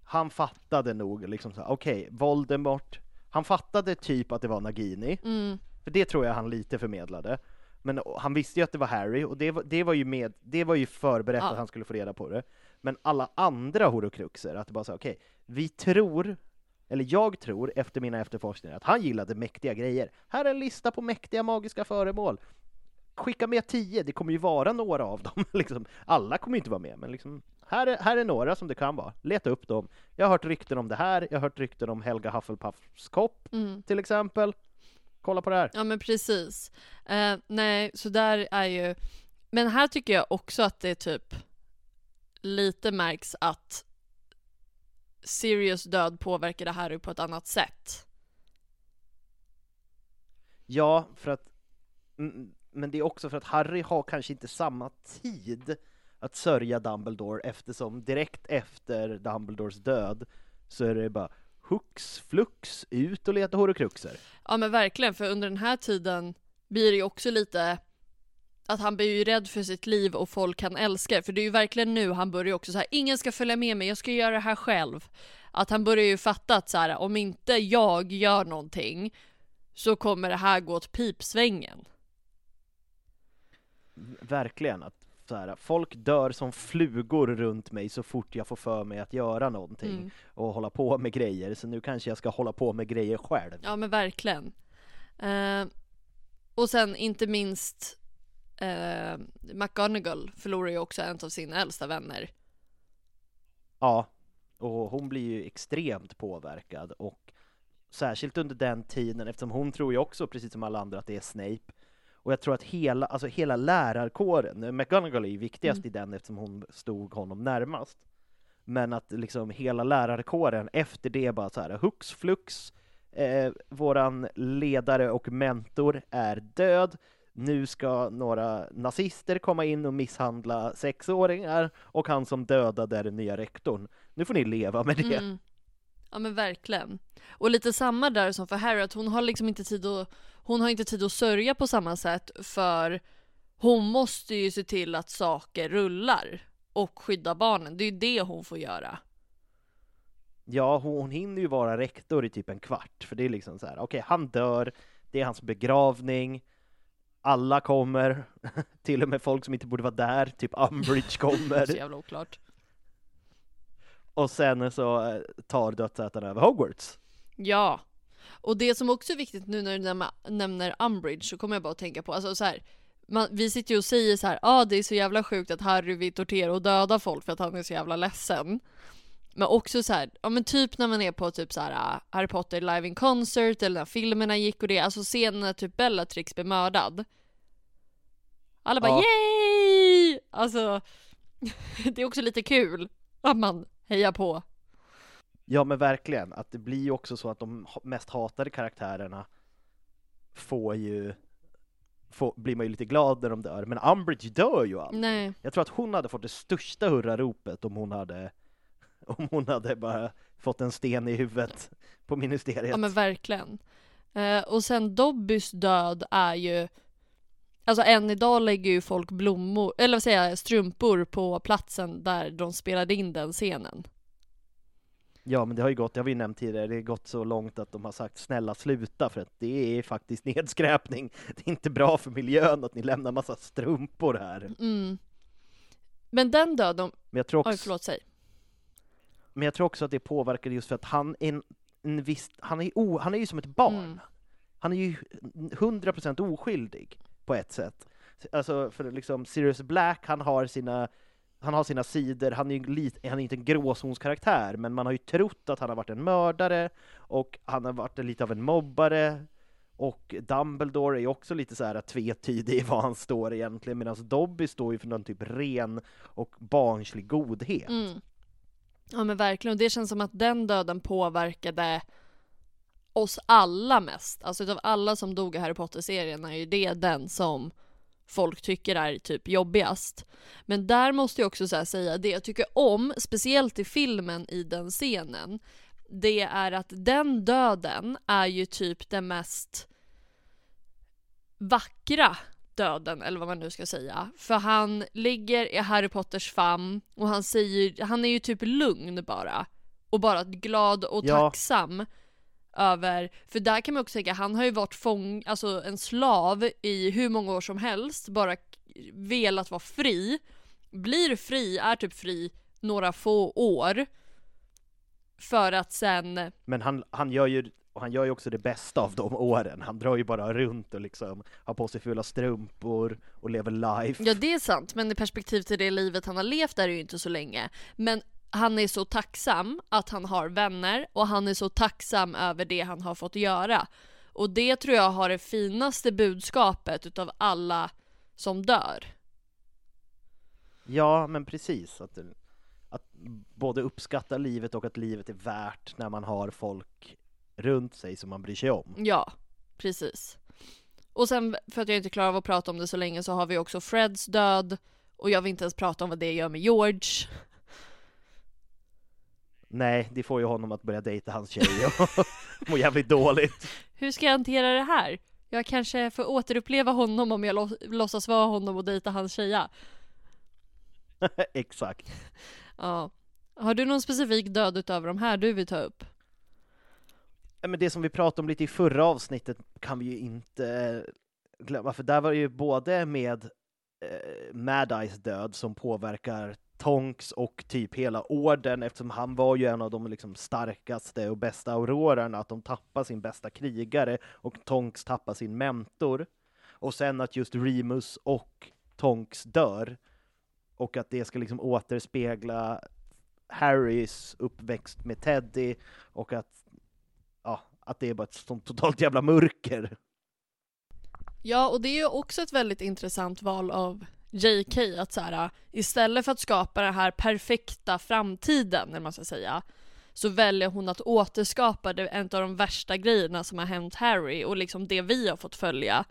Han fattade nog liksom så här, okej, Voldemort, han fattade typ att det var Nagini, mm, för det tror jag han lite förmedlade. Men han visste ju att det var Harry, och det var, det var ju med, det var ju förberett Ja. att han skulle få reda på det. Men alla andra horocruxer, att det bara så okej, vi tror, eller jag tror efter mina efterforskningar, att han gillade mäktiga grejer. Här är en lista på mäktiga magiska föremål. Skicka med tio, det kommer ju vara några av dem. liksom, alla kommer ju inte vara med, men liksom, här är, här är några som det kan vara. Leta upp dem. Jag har hört rykten om det här, jag har hört rykten om Helga Hufflepuffs kopp, mm. till exempel. Kolla på det här. Ja men precis. Eh, nej, så där är ju, men här tycker jag också att det typ lite märks att Sirius död påverkade Harry på ett annat sätt. Ja, för att... Men det är också för att Harry har kanske inte samma tid att sörja Dumbledore eftersom direkt efter Dumbledores död så är det bara hux flux ut och leta horokruxer. Ja men verkligen, för under den här tiden blir det ju också lite att han blir ju rädd för sitt liv och folk han älskar. För det är ju verkligen nu han börjar också så här, ingen ska följa med mig, jag ska göra det här själv. Att han börjar ju fatta att så här, om inte jag gör någonting så kommer det här gå åt pipsvängen. Verkligen. Att så här, folk dör som flugor runt mig så fort jag får för mig att göra någonting Mm. och hålla på med grejer. Så nu kanske jag ska hålla på med grejer själv. Ja men verkligen. Eh, och sen inte minst eh, McGonagall förlorar ju också en av sina äldsta vänner. Ja, och hon blir ju extremt påverkad och särskilt under den tiden eftersom hon tror ju också, precis som alla andra, att det är Snape. Och jag tror att hela, alltså hela lärarkåren, McGonagall är ju viktigast Mm. i den eftersom hon stod honom närmast. Men att liksom hela lärarkåren efter det bara så här hux flux, eh, våran ledare och mentor är död. Nu ska några nazister komma in och misshandla sexåringar och han som dödade är den nya rektorn. Nu får ni leva med det. Mm. Ja men verkligen. Och lite samma där som för Harry, att hon har liksom inte tid att, hon har inte tid att sörja på samma sätt för hon måste ju se till att saker rullar och skydda barnen. Det är ju det hon får göra. Ja, hon, hinner ju vara rektor i typ en kvart, för det är liksom så här, okej, han dör, det är hans begravning, alla kommer, till och med folk som inte borde vara där, typ Umbridge Så kommer, jävla oklart. och sen så eh, tar dödsätarna över Hogwarts. Ja. Och det som också är viktigt nu när du näm- nämner Umbridge så kommer jag bara att tänka på, alltså så här, man, vi sitter ju och säger så här, ah, det är så jävla sjukt att Harry vill tortera och döda folk för att han är så jävla ledsen. Men också så här, ja men typ när man är på typ så här äh, Harry Potter live in concert eller när filmerna gick och det, alltså scenen när typ Bellatrix blir mördad. Alla bara Ja. yay! Alltså, det är också lite kul att man hejar på. Ja men verkligen, att det blir ju också så att de mest hatade karaktärerna får ju, får, blir man ju lite glad när de dör, men Umbridge dör ju aldrig. Nej. Jag tror att hon hade fått det största hurraropet om hon hade om hon hade bara fått en sten i huvudet på ministeriet. Ja men verkligen. Eh, och sen Dobbys död är ju Alltså än idag lägger ju folk blommor, eller vad säger jag, strumpor på platsen där de spelade in den scenen. Ja men det har ju gått, det har vi ju nämnt tidigare, det har gått så långt att de har sagt snälla sluta för att det är faktiskt nedskräpning. Det är inte bra för miljön att ni lämnar massa strumpor här. Mm. Men den döden, Men jag tror oj också, förlåt, säg. men jag tror också att det påverkar just för att han är en, en viss, han är, o, han är ju som ett barn. Mm. Han är ju 100% oskyldig på ett sätt. Alltså för liksom Sirius Black, han har sina han har sina sidor, han är ju lite, han är inte en gråzonskaraktär, men man har ju trott att han har varit en mördare, och han har varit lite av en mobbare, och Dumbledore är ju också lite så här tvetydig i vad han står egentligen, medan Dobby står ju för någon typ ren och barnslig godhet. Mm. Ja men verkligen, och det känns som att den döden påverkade oss alla mest. Alltså utav alla som dog i Harry Potter-serien är ju det den som folk tycker är typ jobbigast. Men där måste jag också säga, det jag tycker om, speciellt i filmen i den scenen, det är att den döden är ju typ den mest vackra döden, eller vad man nu ska säga. För han ligger i Harry Potters famn och han säger, han är ju typ lugn bara. Och bara glad och Ja. tacksam över, för där kan man också tänka, han har ju varit fång, alltså en slav i hur många år som helst, bara velat vara fri. Blir fri, är typ fri några få år. För att sen Men han, han gör ju och han gör ju också det bästa av de åren. Han drar ju bara runt och liksom har på sig fulla strumpor och lever life. Ja det är sant, men i perspektiv till det livet han har levt är det ju inte så länge. Men han är så tacksam att han har vänner och han är så tacksam över det han har fått göra. Och det tror jag har det finaste budskapet utav alla som dör. Ja, men precis. Att, att både uppskatta livet och att livet är värt när man har folk runt sig som man bryr sig om. Ja, precis. Och sen för att jag inte klarar av att prata om det så länge så har vi också Freds död och jag vill inte ens prata om vad det gör med George. Nej, det får ju honom att börja dejta hans tjej och må jävligt dåligt. Hur ska jag hantera det här? Jag kanske får återuppleva honom om jag lå- låtsas vara honom och dejta hans tjeja. Exakt. Ja. Har du någon specifik död utöver de här du vill ta upp? Men det som vi pratade om lite i förra avsnittet kan vi ju inte glömma, för där var det ju både med eh, Mad Eyes död som påverkar Tonks och typ hela orden eftersom han var ju en av de liksom starkaste och bästa aurorerna, att de tappar sin bästa krigare och Tonks tappar sin mentor. Och sen att just Remus och Tonks dör och att det ska liksom återspegla Harrys uppväxt med Teddy och att ja, att det är bara ett sånt totalt jävla mörker. Ja, och det är ju också ett väldigt intressant val av JK att så här, istället för att skapa den här perfekta framtiden, eller man ska säga, så väljer hon att återskapa det, en av de värsta grejerna som har hänt Harry och liksom det vi har fått följa.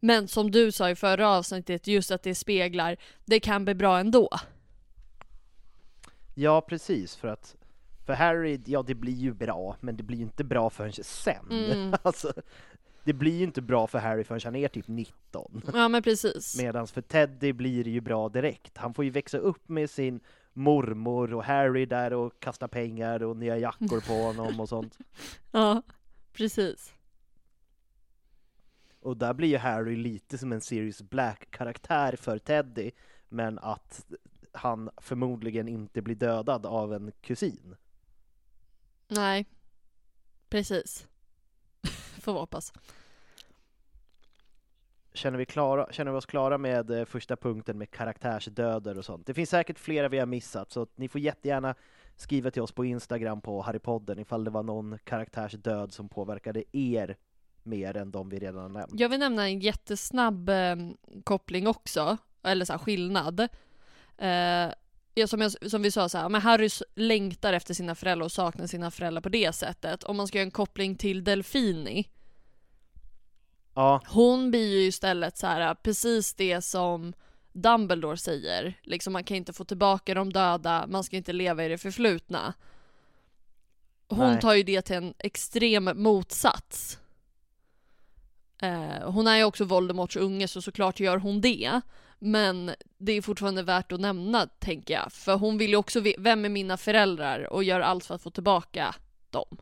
Men som du sa i förra avsnittet, just att det speglar, det kan bli bra ändå. Ja, precis, för att för Harry, ja det blir ju bra, men det blir ju inte bra förrän sen. Mm. alltså, det blir ju inte bra för Harry förrän han är typ 19. Ja men precis. Medan för Teddy blir det ju bra direkt. Han får ju växa upp med sin mormor och Harry där och kasta pengar och nya jackor på honom och sånt. Ja, precis. Och där blir ju Harry lite som en Sirius Black-karaktär för Teddy, men att han förmodligen inte blir dödad av en kusin. Nej, precis. Får vi hoppas. Känner vi, klara, känner vi oss klara med eh, första punkten med karaktärsdöder och sånt? Det finns säkert flera vi har missat, så ni får jättegärna skriva till oss på Instagram på Harrypodden ifall det var någon karaktärsdöd som påverkade er mer än de vi redan har nämnt. Jag vill nämna en jättesnabb eh, koppling också, eller så här, skillnad. Eh, som, jag, som vi sa, så här, men Harry längtar efter sina föräldrar och saknar sina föräldrar på det sättet. Om man ska göra en koppling till Delfini, Ja, hon blir ju istället så här, precis det som Dumbledore säger. Liksom man kan inte få tillbaka de döda, man ska inte leva i det förflutna. Hon Nej. tar ju det till en extrem motsats. Eh, hon är ju också Voldemorts unge så såklart gör hon det. Men det är fortfarande värt att nämna tänker jag. För hon vill ju också ve- vem är mina föräldrar och gör allt för att få tillbaka dem.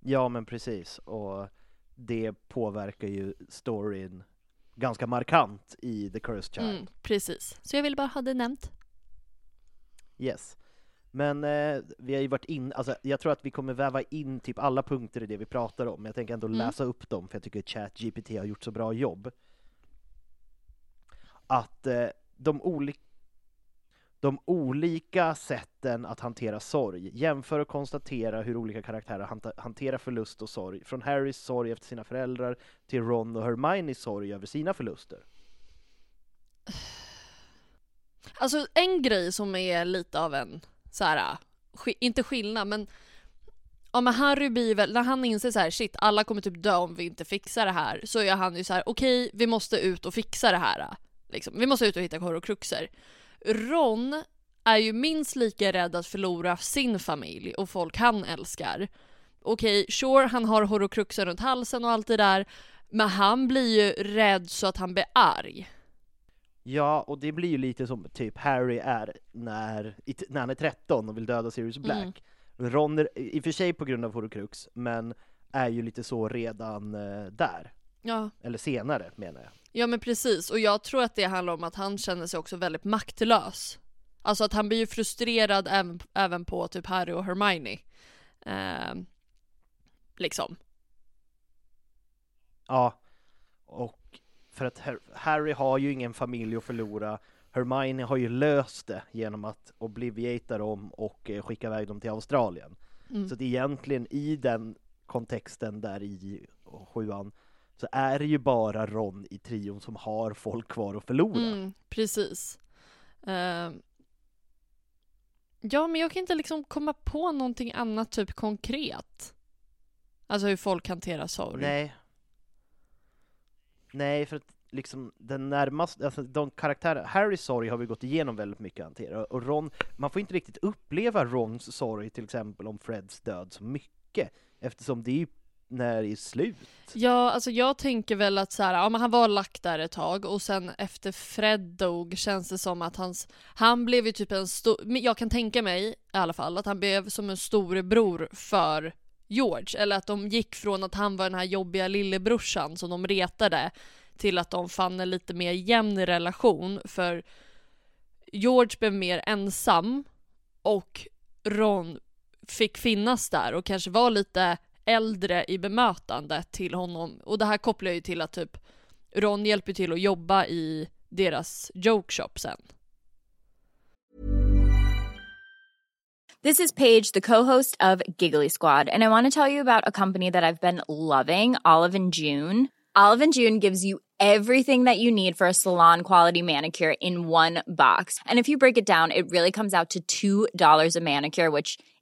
ja men precis. Och det påverkar ju storyn ganska markant i The Cursed Child. Mm, precis. Så jag vill bara ha det nämnt. Yes. Men eh, vi har ju varit in, alltså jag tror att vi kommer väva in typ alla punkter i det vi pratar om, men jag tänker ändå Mm. läsa upp dem för jag tycker ChatGPT har gjort så bra jobb. Att eh, de, oli- de olika sätten att hantera sorg, jämför och konstatera hur olika karaktärer hanterar förlust och sorg, från Harrys sorg efter sina föräldrar till Ron och Hermiones sorg över sina förluster. Alltså en grej som är lite av en så här, inte skillnad men Ja men Harry blir väl, när han inser så här, shit alla kommer typ dö om vi inte fixar det här så är han ju så här: okej vi måste ut och fixa det här. Liksom. Vi måste ut och hitta horrocruxer. Ron är ju minst lika rädd att förlora sin familj och folk han älskar. Okej, sure han har horrocruxer runt halsen och allt det där men han blir ju rädd så att han blir arg. Ja, och det blir ju lite som typ Harry är när, när han är 13 och vill döda Sirius Black. Ron är i och för sig på grund av Horcrux, men är ju lite så redan eh, där. Ja. Eller senare menar jag. Ja men precis, och jag tror att det handlar om att han känner sig också väldigt maktlös. Alltså att han blir ju frustrerad även, även på typ Harry och Hermione. Ehm, liksom. Ja, och för att Har- Harry har ju ingen familj att förlora. Hermione har ju löst det genom att obliviata dem och eh, skicka iväg dem till Australien. Mm. Så är egentligen i den kontexten där i sjuan så är det ju bara Ron i trion som har folk kvar att förlora. Mm, precis. Ehm, ja men jag kan inte liksom komma på någonting annat typ konkret. Alltså hur folk hanterar sorg. Nej. Nej, för att liksom den närmaste, alltså de karaktärer, Harrys sorg har vi gått igenom väldigt mycket hantera, och Ron, man får inte riktigt uppleva Rons sorg till exempel om Freds död så mycket, eftersom det är ju när i är slut. Ja, alltså jag tänker väl att så här, ja, men han var lagt där ett tag och sen efter Fred dog känns det som att hans, han blev ju typ en stor, jag kan tänka mig i alla fall att han blev som en storebror för George, eller att de gick från att han var den här jobbiga lillebrorsan som de retade till att de fann en lite mer jämn relation för George blev mer ensam och Ron fick finnas där och kanske var lite äldre i bemötandet till honom. Och det här kopplar ju till att typ Ron hjälper till att jobba i deras joke shop sen. This is Paige, the co-host of Giggly Squad, and I want to tell you about a company that I've been loving, Olive and June. Olive and June gives you everything that you need for a salon quality manicure in one box. And if you break it down, it really comes out to $2 a manicure, which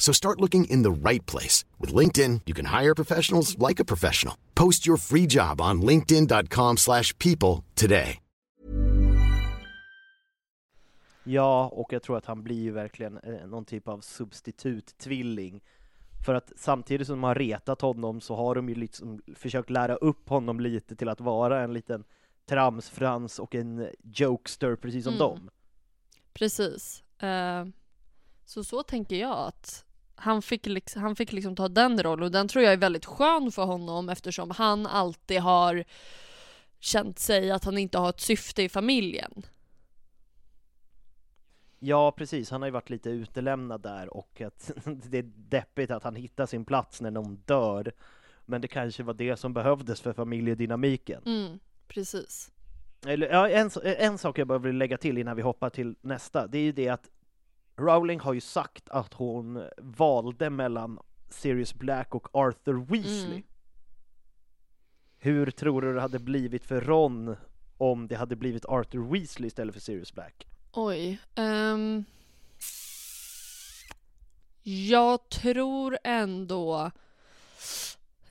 So start looking in the right place. With LinkedIn, you can hire professionals like a professional. Post your free job on linkedin.com slash people today. Ja, och jag tror att han blir ju verkligen eh, någon typ av substitut-tvilling. För att samtidigt som de har retat honom så har de ju liksom försökt lära upp honom lite till att vara en liten tramsfrans och en jokester precis som Mm. dem. Precis. Eh, så så tänker jag att han fick, liksom, han fick liksom ta den rollen och den tror jag är väldigt skön för honom eftersom han alltid har känt sig att han inte har ett syfte i familjen. Ja, precis. Han har ju varit lite utelämnad där och att det är deppigt att han hittar sin plats när någon dör. Men det kanske var det som behövdes för familjedynamiken. Mm, precis. Eller, ja, en, en sak jag bara vill lägga till innan vi hoppar till nästa, det är ju det att Rowling har ju sagt att hon valde mellan Sirius Black och Arthur Weasley. Mm. Hur tror du det hade blivit för Ron om det hade blivit Arthur Weasley istället för Sirius Black? Oj. ehm. jag tror ändå...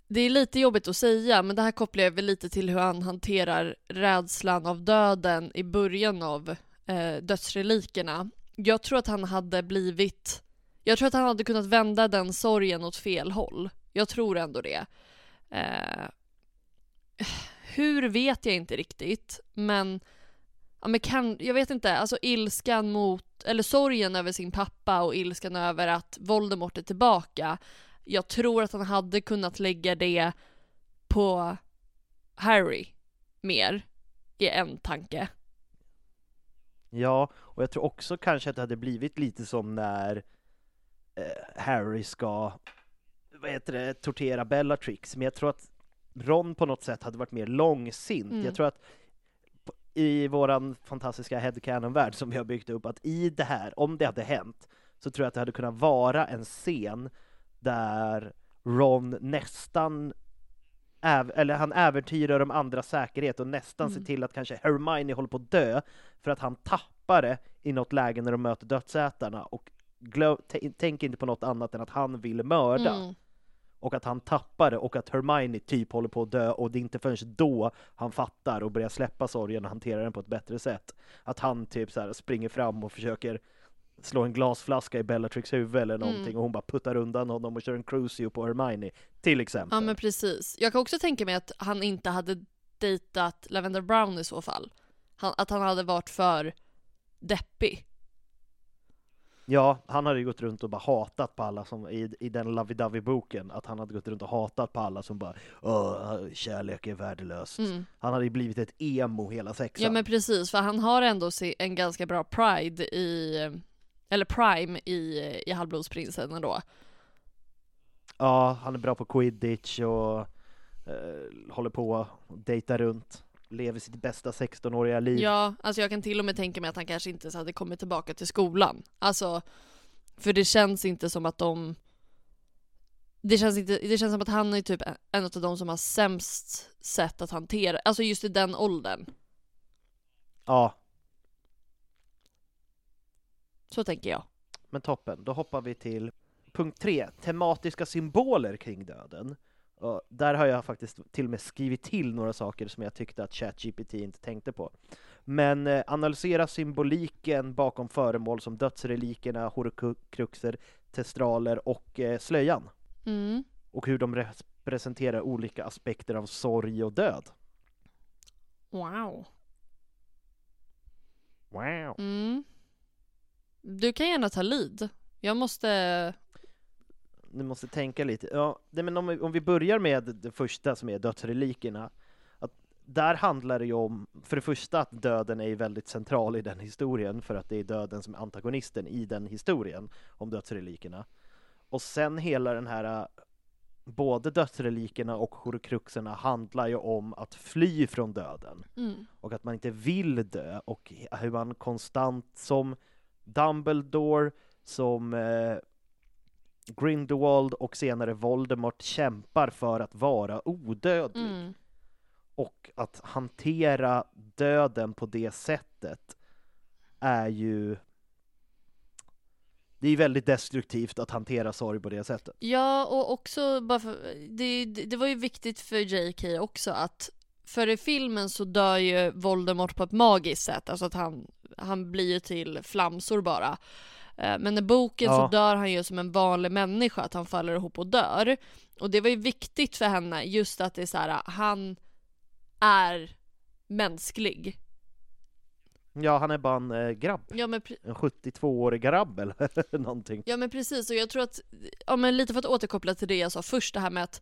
Det är lite jobbigt att säga, men det här kopplar jag väl lite till hur han hanterar rädslan av döden i början av eh, dödsrelikerna. Jag tror att han hade blivit... Jag tror att han hade kunnat vända den sorgen åt fel håll. Jag tror ändå det. Eh, hur vet jag inte riktigt, men ja, men kan, jag vet inte, alltså ilskan mot, eller sorgen över sin pappa och ilskan över att Voldemort är tillbaka. Jag tror att han hade kunnat lägga det på Harry mer i en tanke. Ja, och jag tror också kanske att det hade blivit lite som när eh, Harry ska, vad heter det, tortera Bellatrix, men jag tror att Ron på något sätt hade varit mer långsint. Mm. Jag tror att i våran fantastiska headcanon-värld som vi har byggt upp, att i det här, om det hade hänt, så tror jag att det hade kunnat vara en scen där Ron nästan eller han äventyrar de andra säkerhet och nästan Mm. ser till att kanske Hermione håller på att dö för att han tappar det i något läge när de möter dödsätarna och glö- t- tänk inte på något annat än att han vill mörda Mm. och att han tappar det och att Hermione typ håller på att dö och det är inte förrän då han fattar och börjar släppa sorgen och hantera den på ett bättre sätt. Att han typ så springer fram och försöker slå en glasflaska i Bellatrix huvud eller någonting Mm. och hon bara puttar undan honom och kör en crucio på Hermione, till exempel. Ja men precis. Jag kan också tänka mig att han inte hade dejtat Lavender Brown i så fall. Han, att han hade varit för deppig. Ja, han hade ju gått runt och bara hatat på alla som i, i den Lovey-Dovey-boken, att han hade gått runt och hatat på alla som bara Åh, kärlek är värdelöst. Mm. Han hade ju blivit ett emo hela sexan. Ja men precis, för han har ändå en ganska bra pride i, eller prime i, i Halvblodsprinsen ändå. Ja, han är bra på quidditch och eh, håller på och dejtar runt. Lever sitt bästa 16-åriga liv. Ja, alltså jag kan till och med tänka mig att han kanske inte hade kommit tillbaka till skolan. Alltså, för det känns inte som att de... Det känns, inte, det känns som att han är typ en av de som har sämst sätt att hantera, alltså just i den åldern. ja, Så tänker jag. men toppen. Då hoppar vi till punkt tre, tematiska symboler kring döden. Och där har jag faktiskt till och med skrivit till några saker som jag tyckte att ChatGPT inte tänkte på. Men eh, analysera symboliken bakom föremål som dödsrelikerna, horcruxer, testraler och eh, slöjan. Mm. Och hur de representerar olika aspekter av sorg och död. Wow. Wow. Mm. Du kan gärna ta lead. Jag måste... Ni måste tänka lite. Ja, nej, men om, vi, om vi börjar med det första som är dödsrelikerna. Att där handlar det ju om, för det första att döden är väldigt central i den historien, för att det är döden som är antagonisten i den historien om dödsrelikerna. Och sen hela den här, både dödsrelikerna och horcruxerna handlar ju om att fly från döden. Mm. och att man inte vill dö och hur man konstant som Dumbledore, som eh, Grindelwald och senare Voldemort kämpar för att vara odödlig. Mm. Och att hantera döden på det sättet är ju det är väldigt destruktivt att hantera sorg på det sättet. Ja, och också bara för, det, det var ju viktigt för JK också att för i filmen så dör ju Voldemort på ett magiskt sätt, alltså att han, han blir ju till flamsor bara. Eh, Men i boken så Ja. dör han ju som en vanlig människa, att han faller ihop och dör. Och det var ju viktigt för henne, just att det är så här, han är mänsklig. Ja, han är bara en eh, grabb. Ja men, En 72-årig grabb eller någonting. ja men precis, och jag tror att, ja men lite för att återkoppla till det jag sa först, det här med att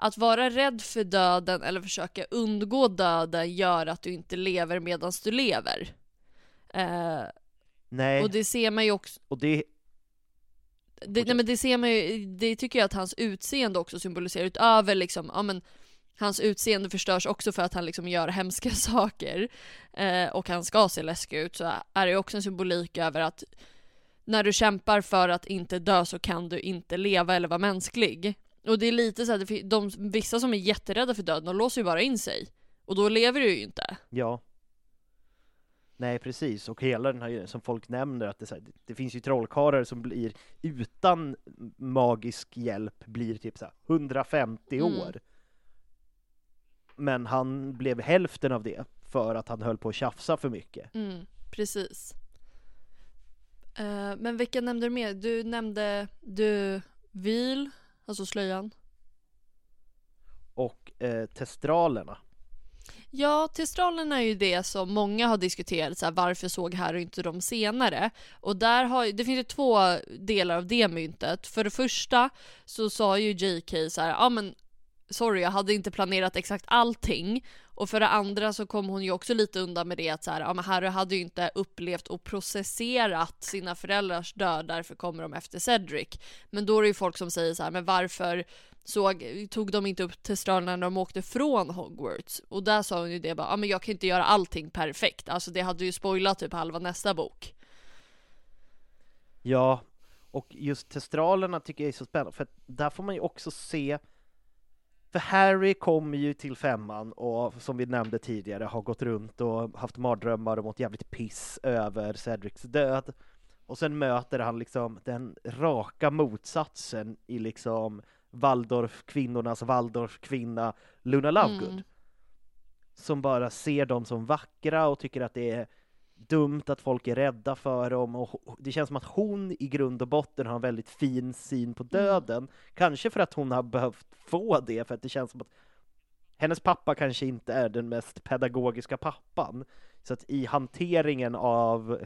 att vara rädd för döden eller försöka undgå döden gör att du inte lever medan du lever. Eh, Nej, och det ser man ju också, och det det, nej men det ser man ju, det tycker jag att hans utseende också symboliserar utöver liksom, ja men hans utseende förstörs också för att han liksom gör hemska saker eh, och han ska se läskig ut så är det ju också en symbolik över att när du kämpar för att inte dö så kan du inte leva eller vara mänsklig. Och det är lite så fin- de, vissa som är jätterädda för döden, de låser ju bara in sig. Och då lever du ju inte. Ja. Nej precis, och hela den här som folk nämner att det, här, det, finns ju trollkarlar som blir utan magisk hjälp blir typ så här 150 Mm. år. Men han blev hälften av det för att han höll på att tjafsa för mycket. Mm, precis. Eh, men vilka nämnde du mer? Du nämnde du vil, alltså slöjan. Och eh, testralerna. Ja, testralerna är ju det som många har diskuterat, så här, varför såg här och inte de senare? Och där har, det finns ju två delar av det myntet. För det första så sa ju JK så här, ja men sorry jag hade inte planerat exakt allting. Och för det andra så kom hon ju också lite undan med det att så här, ja men Harry hade ju inte upplevt och processerat sina föräldrars död, därför kommer de efter Cedric. Men då är det ju folk som säger så här, men varför såg, tog de inte upp testralerna när de åkte från Hogwarts? Och där sa hon ju det bara, ja men jag kan inte göra allting perfekt. Alltså det hade ju spoilat typ halva nästa bok. Ja, och just testralerna tycker jag är så spännande, för att där får man ju också se för Harry kommer ju till femman och som vi nämnde tidigare har gått runt och haft mardrömmar och mått jävligt piss över Cedrics död. Och sen möter han liksom den raka motsatsen i liksom Waldorf, kvinnornas Waldorf-kvinna Luna Lovegood. Mm. Som bara ser dem som vackra och tycker att det är dumt att folk är rädda för dem och det känns som att hon i grund och botten har en väldigt fin syn på döden. Kanske för att hon har behövt få det, för att det känns som att hennes pappa kanske inte är den mest pedagogiska pappan. Så att i hanteringen av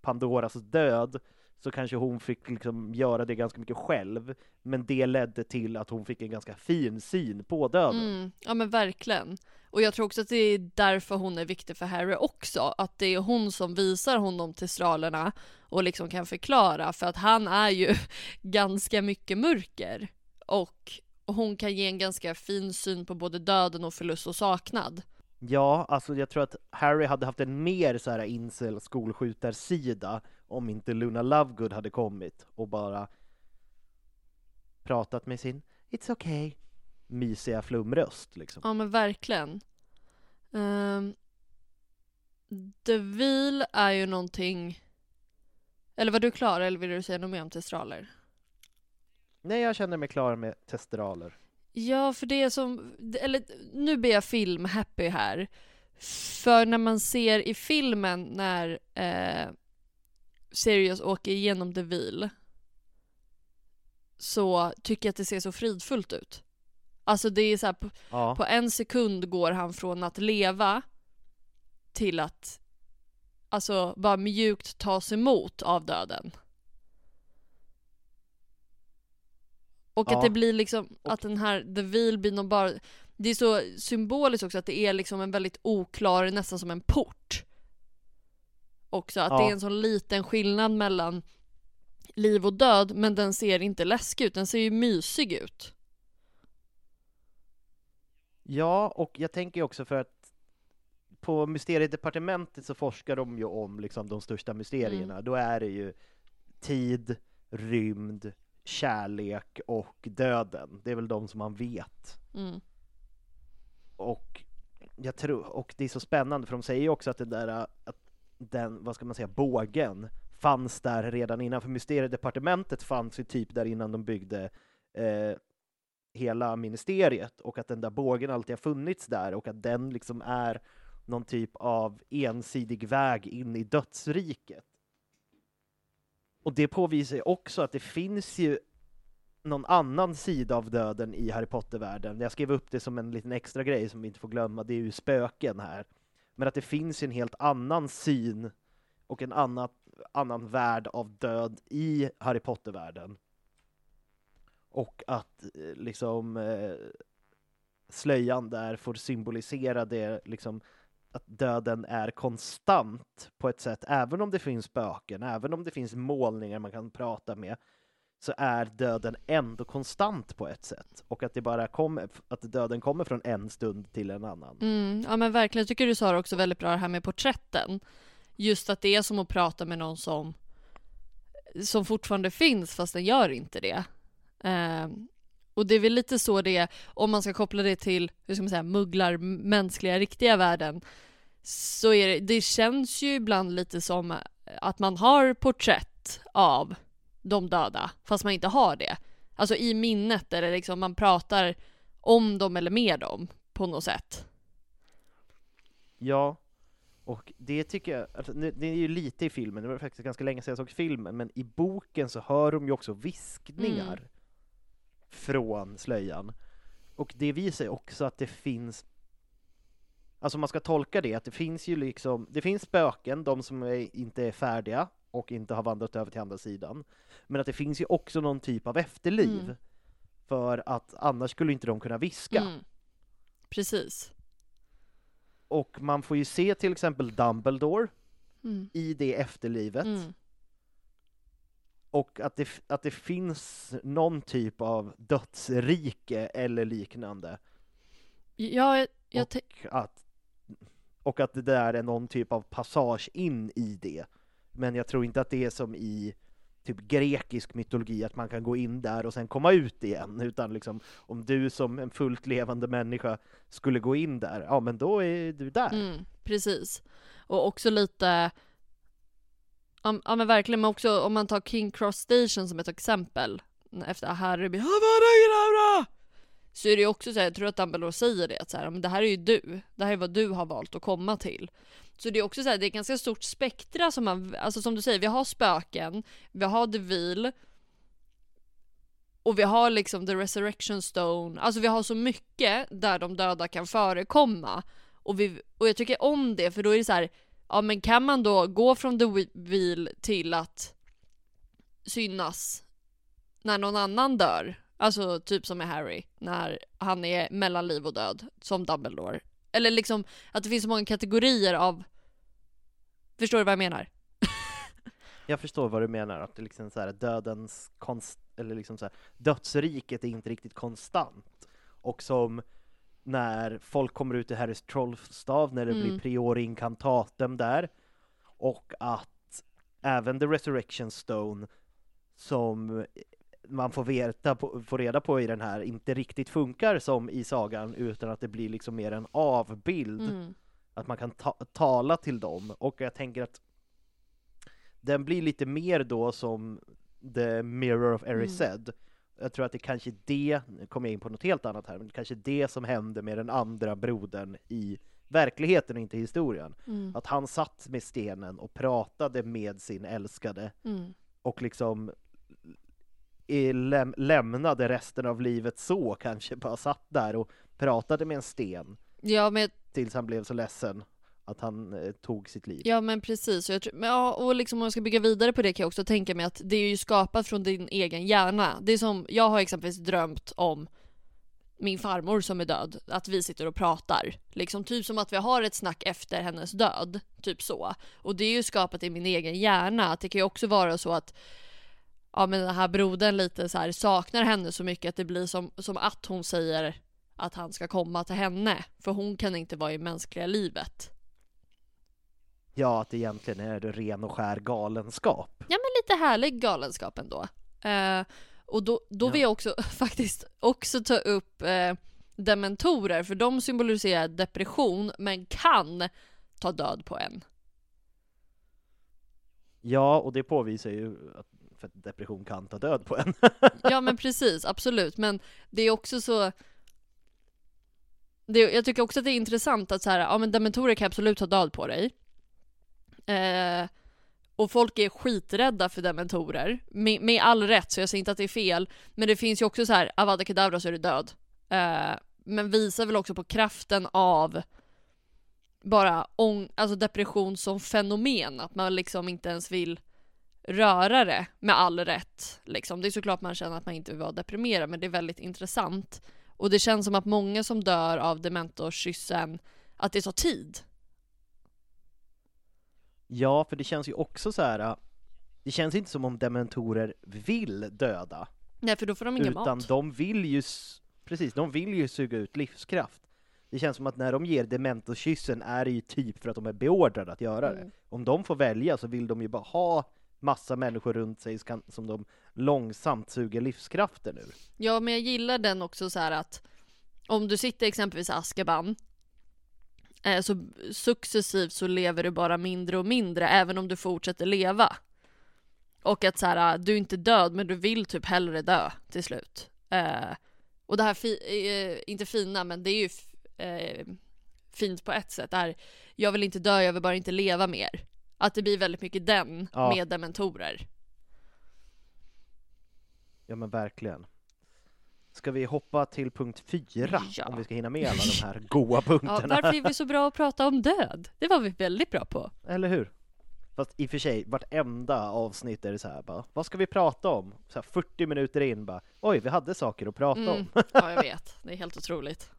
Pandoras död så kanske hon fick liksom göra det ganska mycket själv, men det ledde till att hon fick en ganska fin syn på döden. Mm, ja men verkligen. Och jag tror också att det är därför hon är viktig för Harry också. Att det är hon som visar honom testralerna och liksom kan förklara för att han är ju ganska mycket mörker. Och hon kan ge en ganska fin syn på både döden och förlust och saknad. Ja, alltså jag tror att Harry hade haft en mer så här incel skolskjutarsida om inte Luna Lovegood hade kommit och bara pratat med sin It's okay mysiga flumröst liksom. Ja men verkligen. Um, The Vil är ju någonting... Eller var du klar eller vill du säga något mer om testraler? Nej, jag känner mig klar med testraler. Ja, för det är som, eller nu blir jag film-happy här. För när man ser i filmen när eh, Sirius åker igenom The Vil så tycker jag att det ser så fridfullt ut. Alltså det är så här, på, Ja, på en sekund går han från att leva till att alltså bara mjukt tas emot av döden. Och Ja. att det blir liksom, att den här The Vil blir någon bara, det är så symboliskt också att det är liksom en väldigt oklar, nästan som en port. Också att det Ja. är en sån liten skillnad mellan liv och död, men den ser inte läskig ut, den ser ju mysig ut. ja, och jag tänker också för att på mysteriedepartementet så forskar de ju om liksom de största mysterierna. Då är det ju tid, rymd, kärlek och döden. Det är väl de som man vet. Mm. Och jag tror, och det är så spännande för de säger ju också att det där, att den, vad ska man säga, bågen fanns där redan innan, för mysteriedepartementet fanns ju typ där innan de byggde eh, hela ministeriet och att den där bågen alltid har funnits där och att den liksom är någon typ av ensidig väg in i dödsriket. Och det påvisar ju också att det finns ju någon annan sida av döden i Harry Potter-världen. Jag skrev upp det som en liten extra grej som vi inte får glömma, det är ju spöken här. Men att det finns en helt annan syn och en annan, annan värld av död i Harry Potter-världen. Och att eh, liksom eh, slöjan där får symbolisera det liksom att döden är konstant på ett sätt, även om det finns spöken, även om det finns målningar man kan prata med, så är döden ändå konstant på ett sätt. Och att det bara kommer, att döden kommer från en stund till en annan. Mm, ja men verkligen, jag tycker du sa det också väldigt bra det här med porträtten. Just att det är som att prata med någon som, som fortfarande finns fast den gör inte det. Ehm, Och det är väl lite så det är, om man ska koppla det till, hur ska man säga, mugglar mänskliga, riktiga världen. Så är det, det känns ju ibland lite som att man har porträtt av de döda, fast man inte har det. Alltså i minnet, eller liksom man pratar om dem eller med dem på något sätt. Ja, och det tycker jag, alltså, det är ju lite i filmen, det var faktiskt ganska länge sedan jag såg filmen, men i boken så hör de ju också viskningar Mm. från slöjan. Och det visar ju också att det finns Alltså man ska tolka det, att det finns ju liksom, det finns spöken, de som är, inte är färdiga och inte har vandrat över till andra sidan. Men att det finns ju också någon typ av efterliv. Mm. För att annars skulle inte de kunna viska. Mm. Precis. Och man får ju se till exempel Dumbledore Mm. i det efterlivet. Mm. Och att det, att det finns någon typ av dödsrike eller liknande. Ja, jag, jag och, att, och att det där är någon typ av passage in i det. Men jag tror inte att det är som i typ grekisk mytologi, att man kan gå in där och sen komma ut igen, utan liksom om du som en fullt levande människa skulle gå in där, ja men då är du där. Mm, precis. Och också lite, ja, men verkligen, men också om man tar King Cross Station som ett exempel, efter Harry blir så är det ju också så här, jag tror att Dumbledore säger det, att så här, men det här är ju du, det här är vad du har valt att komma till. Så det är också så här, det är ett ganska stort spektra som man, alltså som du säger, vi har spöken, vi har The Veil, och vi har liksom The Resurrection Stone, alltså vi har så mycket där de döda kan förekomma. Och, vi, och jag tycker om det, för då är det så här, ja men kan man då gå från The Wheel till att synas när någon annan dör? Alltså typ som med Harry, när han är mellan liv och död, som Dumbledore. Eller liksom att det finns så många kategorier av... Förstår du vad jag menar? Jag förstår vad du menar, att det liksom så här, dödens konst, eller liksom så här, dödsriket är inte riktigt konstant. Och som när folk kommer ut i Harrys trollstav, när det Mm. blir priori incantatem där, och att även the resurrection stone som man får, veta på, får reda på i den här inte riktigt funkar som i sagan utan att det blir liksom mer en avbild Mm. att man kan ta tala till dem och jag tänker att den blir lite mer då som The Mirror of Erised. Jag tror att det kanske är det, nu kommer jag in på något helt annat här, men det kanske är det som hände med den andra brodern i verkligheten och inte historien. Mm. Att han satt med stenen och pratade med sin älskade Mm. och liksom läm lämnade resten av livet så kanske, bara satt där och pratade med en sten Ja men tills han blev så ledsen att han eh, tog sitt liv. Ja men precis, och, jag tror, men, ja, och liksom om jag ska bygga vidare på det kan jag också tänka mig att det är ju skapat från din egen hjärna. Det är som, jag har exempelvis drömt om min farmor som är död, att vi sitter och pratar. Liksom typ som att vi har ett snack efter hennes död, typ så. Och det är ju skapat i min egen hjärna, att det kan ju också vara så att ja men den här brodern lite så här saknar henne så mycket att det blir som, som att hon säger att han ska komma till henne, för hon kan inte vara i mänskliga livet. Ja, att egentligen är det ren och skär galenskap. Ja men lite härlig galenskap ändå. Eh, och då, då Ja. vill jag också faktiskt också ta upp eh, dementorer, för de symboliserar depression men kan ta död på en. Ja, och det påvisar ju att för att depression kan ta död på en. Ja men precis, absolut. Men det är också så... Det, jag tycker också att det är intressant att så här, ja men dementorer kan absolut ta död på dig. Eh, och folk är skiträdda för dementorer. Med, med all rätt, så jag säger inte att det är fel. Men det finns ju också så här, avada kedavra så är du död. Eh, men visar väl också på kraften av bara ång, alltså depression som fenomen. Att man liksom inte ens vill röra det med all rätt. Liksom. Det är såklart man känner att man inte vill vara deprimerad men det är väldigt intressant. Och det känns som att många som dör av dementorskyssen, att det tar tid. Ja, för det känns ju också så här. äh, Det känns inte som om dementorer vill döda, Nej för då får de ingen utan mat. de vill ju, precis, de vill ju suga ut livskraft. Det känns som att när de ger dementorskyssen är det ju typ för att de är beordrade att göra det. Mm. Om de får välja så vill de ju bara ha massa människor runt sig som, de långsamt suger livskraften ur. Ja, men jag gillar den också så här att om du sitter exempelvis i Azkaban eh, så successivt så lever du bara mindre och mindre även om du fortsätter leva. Och att så här, eh, du är inte död men du vill typ hellre dö till slut. Eh, och det här, fi eh, inte fina men det är ju eh, fint på ett sätt, är jag vill inte dö, jag vill bara inte leva mer. Att det blir väldigt mycket den Ja. med dementorer. Ja men verkligen. Ska vi hoppa till punkt fyra? Ja. Om vi ska hinna med alla de här goa Ja, punkterna. varför är vi så bra att prata om död? Det var vi väldigt bra på. Eller hur? Fast i och för sig, vartenda avsnitt är det så här bara, vad ska vi prata om? Så här 40 minuter in bara, oj vi hade saker att prata Mm. om. Ja, jag vet. Det är helt otroligt.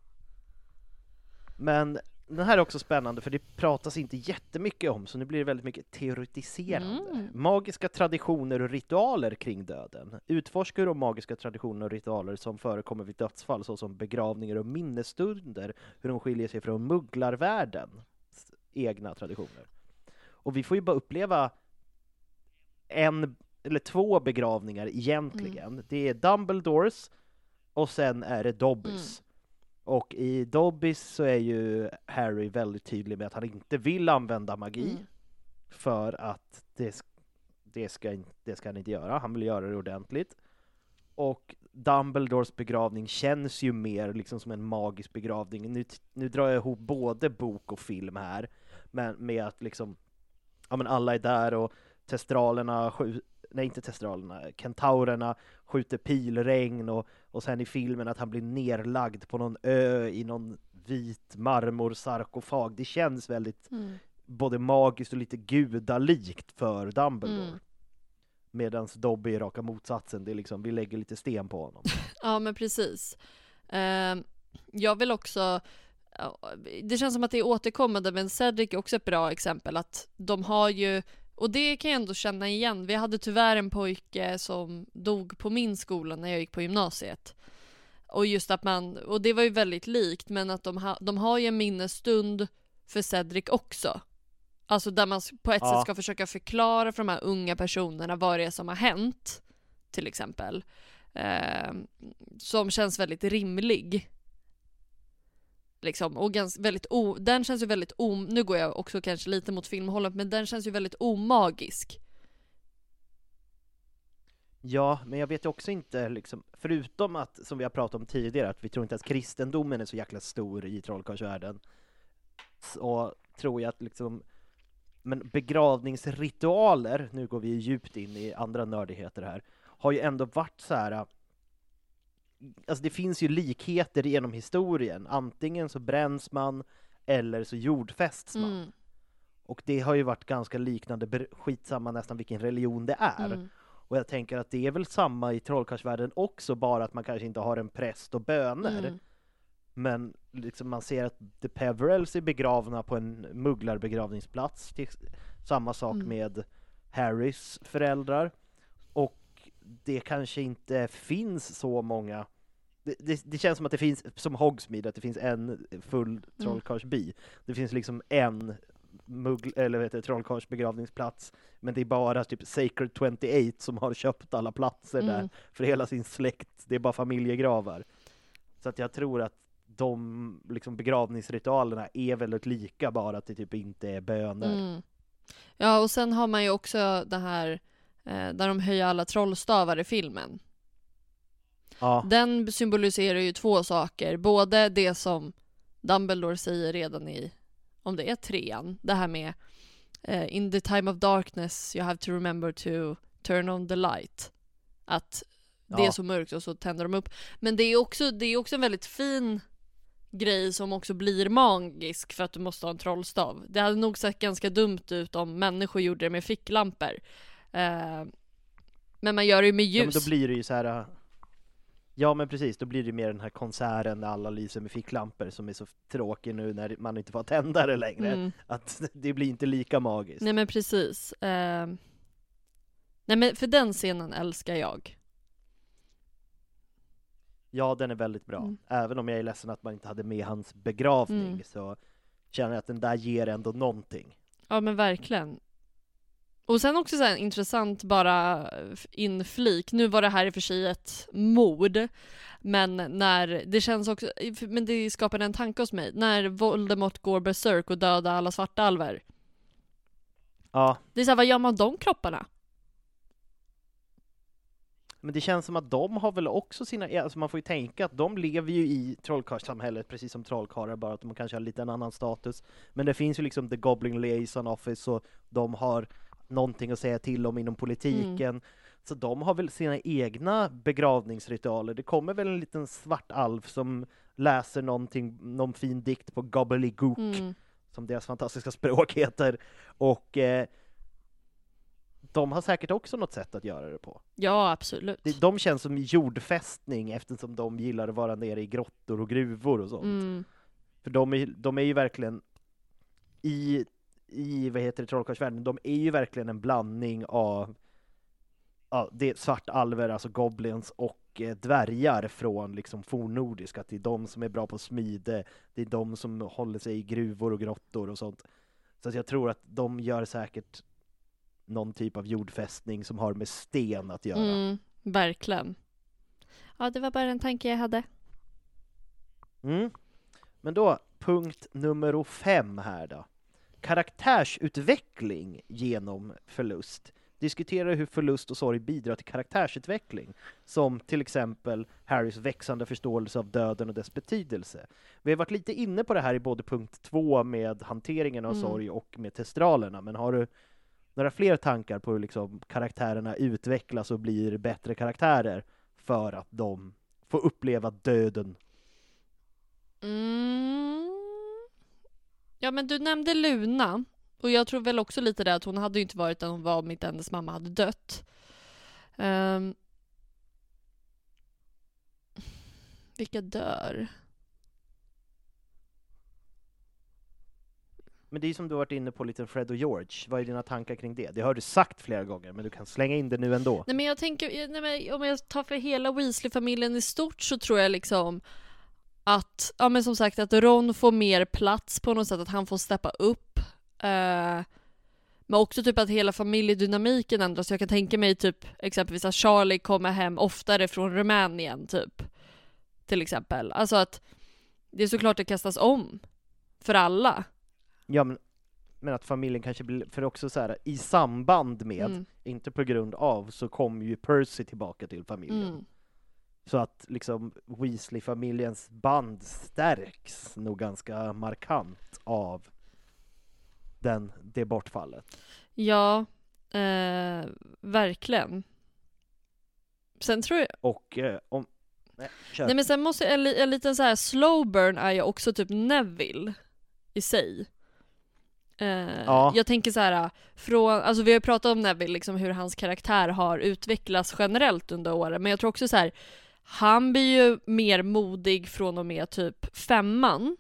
Men den här är också spännande för det pratas inte jättemycket om så nu blir det väldigt mycket teoretiserande. Mm. Magiska traditioner och ritualer kring döden. Utforskar de magiska traditioner och ritualer som förekommer vid dödsfall såsom begravningar och minnesstunder, hur de skiljer sig från mugglarvärldens egna traditioner. Och vi får ju bara uppleva en eller två begravningar egentligen. Det är Dumbledores och sen är det Dobbys. Och i Dobbys så är ju Harry väldigt tydlig med att han inte vill använda magi Mm. för att det, det, ska, det ska han inte göra, han vill göra det ordentligt. Och Dumbledores begravning känns ju mer liksom som en magisk begravning. Nu, nu drar jag ihop både bok och film här, men med att liksom, ja men alla är där och testralerna, nej inte testralerna, kentaurerna skjuter pilregn och, och sen i filmen att han blir nerlagd på någon ö i någon vit marmorsarkofag. Det känns väldigt Mm. både magiskt och lite gudalikt för Dumbledore. Mm. Medan Dobby är raka motsatsen, det är liksom, vi lägger lite sten på honom. Ja, men precis. Ehm, jag vill också... Det känns som att det är återkommande, men Cedric är också ett bra exempel. Att de har ju... Och det kan jag ändå känna igen. Vi hade tyvärr en pojke som dog på min skola när jag gick på gymnasiet. Och just att man... Och det var ju väldigt likt, men att de, ha, de har ju en minnesstund för Cedric också. Alltså där man på ett Ja. sätt ska försöka förklara för de här unga personerna vad det är som har hänt. Till exempel. Eh, som känns väldigt rimlig. Liksom, och gans, väldigt o, den känns ju väldigt om, nu går jag också kanske lite mot filmhållet, men den känns ju väldigt omagisk. Ja, men jag vet ju också inte, liksom, förutom att, som vi har pratat om tidigare, att vi tror inte att kristendomen är så jäkla stor i trollkarlsvärlden, så tror jag att liksom, men begravningsritualer, nu går vi djupt in i andra nördigheter här, har ju ändå varit så här. Alltså det finns ju likheter genom historien, antingen så bränns man eller så jordfästs man. Mm, Och det har ju varit ganska liknande, skitsamma nästan vilken religion det är. mm, Och jag tänker att det är väl samma i trollkarlsvärlden också, bara att man kanske inte har en präst och böner. mm. Men liksom man ser att The Peverells är begravna på en mugglarbegravningsplats. Samma sak Mm. med Harrys föräldrar. Och det kanske inte finns så många det, det, det känns som att det finns, som Hogsmeade, att det finns en full trollkarlsby. Det finns liksom en muggl, eller heter det, trollkarlsbegravningsplats, men det är bara typ Sacred 28 som har köpt alla platser där Mm. för hela sin släkt. Det är bara familjegravar. Så att jag tror att de liksom begravningsritualerna är väldigt lika, bara att det typ inte är böner. Mm. Ja, och sen har man ju också det här där de höjer alla trollstavar i filmen. Ja, Den symboliserar ju två saker. Både det som Dumbledore säger redan i, om det är trean, det här med eh, In the time of darkness you have to remember to turn on the light. Att det är Ja. så mörkt och så tänder de upp. Men det är också, det är också en väldigt fin grej som också blir magisk för att du måste ha en trollstav. Det hade nog sett ganska dumt ut om människor gjorde det med ficklampor. Eh, men man gör det ju med ja men ljus. då blir det ju så här. äh, Ja men precis, då blir det mer den här konserten när alla lyser med ficklampor som är så tråkig nu när man inte får tända det längre. Mm. Att det blir inte lika magiskt. Nej men precis. Eh, nej men för den scenen älskar jag. Ja, den är väldigt bra. Mm. Även om jag är ledsen att man inte hade med hans begravning Mm. så känner jag att den där ger ändå någonting. Ja men verkligen. Och sen också så här, intressant bara inflik, nu var det här i och för sig ett mord, men när det känns också, men det skapade en tanke hos mig, när Voldemort går berserk och dödar alla svartalver. Ja, Det är såhär, vad gör man de kropparna? men det känns som att de har väl också sina, alltså man får ju tänka att de lever ju i trollkarlssamhället precis som trollkarlar, bara att de kanske har lite en annan status. Men det finns ju liksom The Goblin Liaison Office och de har någonting att säga till om inom politiken. Så de har väl sina egna begravningsritualer. Det kommer väl en liten svart alv som läser någonting, någon fin dikt på gobbledygook, Mm. som deras fantastiska språk heter. Och eh, de har säkert också något sätt att göra det på. Ja, absolut. De känns som jordfästning eftersom de gillar att vara nere i grottor och gruvor och sånt. Mm. För de är, de är ju verkligen i, i vad heter det, trollkarlsvärlden, de är ju verkligen en blandning av ja, det är svartalver, alltså goblins och eh, dvärgar från liksom fornnordisk, att det är de som är bra på smide, det är de som håller sig i gruvor och grottor och sånt. Så jag tror att de gör säkert någon typ av jordfästning som har med sten att göra. Mm, verkligen. Ja, det var bara en tanke jag hade. Mm. Men då, punkt nummer fem här då. Karaktärsutveckling genom förlust. Diskutera hur förlust och sorg bidrar till karaktärsutveckling, som till exempel Harrys växande förståelse av döden och dess betydelse. Vi har varit lite inne på det här i både punkt två med hanteringen av Mm. sorg och med testralerna, men har du några fler tankar på hur liksom karaktärerna utvecklas och blir bättre karaktärer för att de får uppleva döden Mm. Ja, men du nämnde Luna. Och jag tror väl också lite det att hon hade ju inte varit den hon var om inte hennes mamma hade dött. Ehm. vilka dör? Men det är som du varit inne på lite Fred och George, vad är dina tankar kring det? Det har du sagt flera gånger, men du kan slänga in det nu ändå. Nej men jag tänker, nej, men om jag tar för hela Weasley-familjen i stort så tror jag liksom att, ja men som sagt att Ron får mer plats på något sätt, att han får steppa upp. Eh, men också typ att hela familjedynamiken ändras. Jag kan tänka mig typ exempelvis att Charlie kommer hem oftare från Rumänien typ. Till exempel. Alltså att det är såklart det kastas om. För alla. Ja, men, men att familjen kanske blir, för också så här, i samband med, Mm. inte på grund av, så kommer ju Percy tillbaka till familjen. Mm. Så att liksom Weasley-familjens band stärks nog ganska markant av den, det bortfallet. Ja, eh, verkligen. Sen tror jag, Och eh, om... Nej, kör. nej men sen måste en, li- en liten så här slow burn är ju också typ Neville i sig. Eh, Ja. Jag tänker så här, från, alltså vi har ju pratat om Neville, liksom hur hans karaktär har utvecklats generellt under åren, men jag tror också så här, han blir ju mer modig från och med typ femman.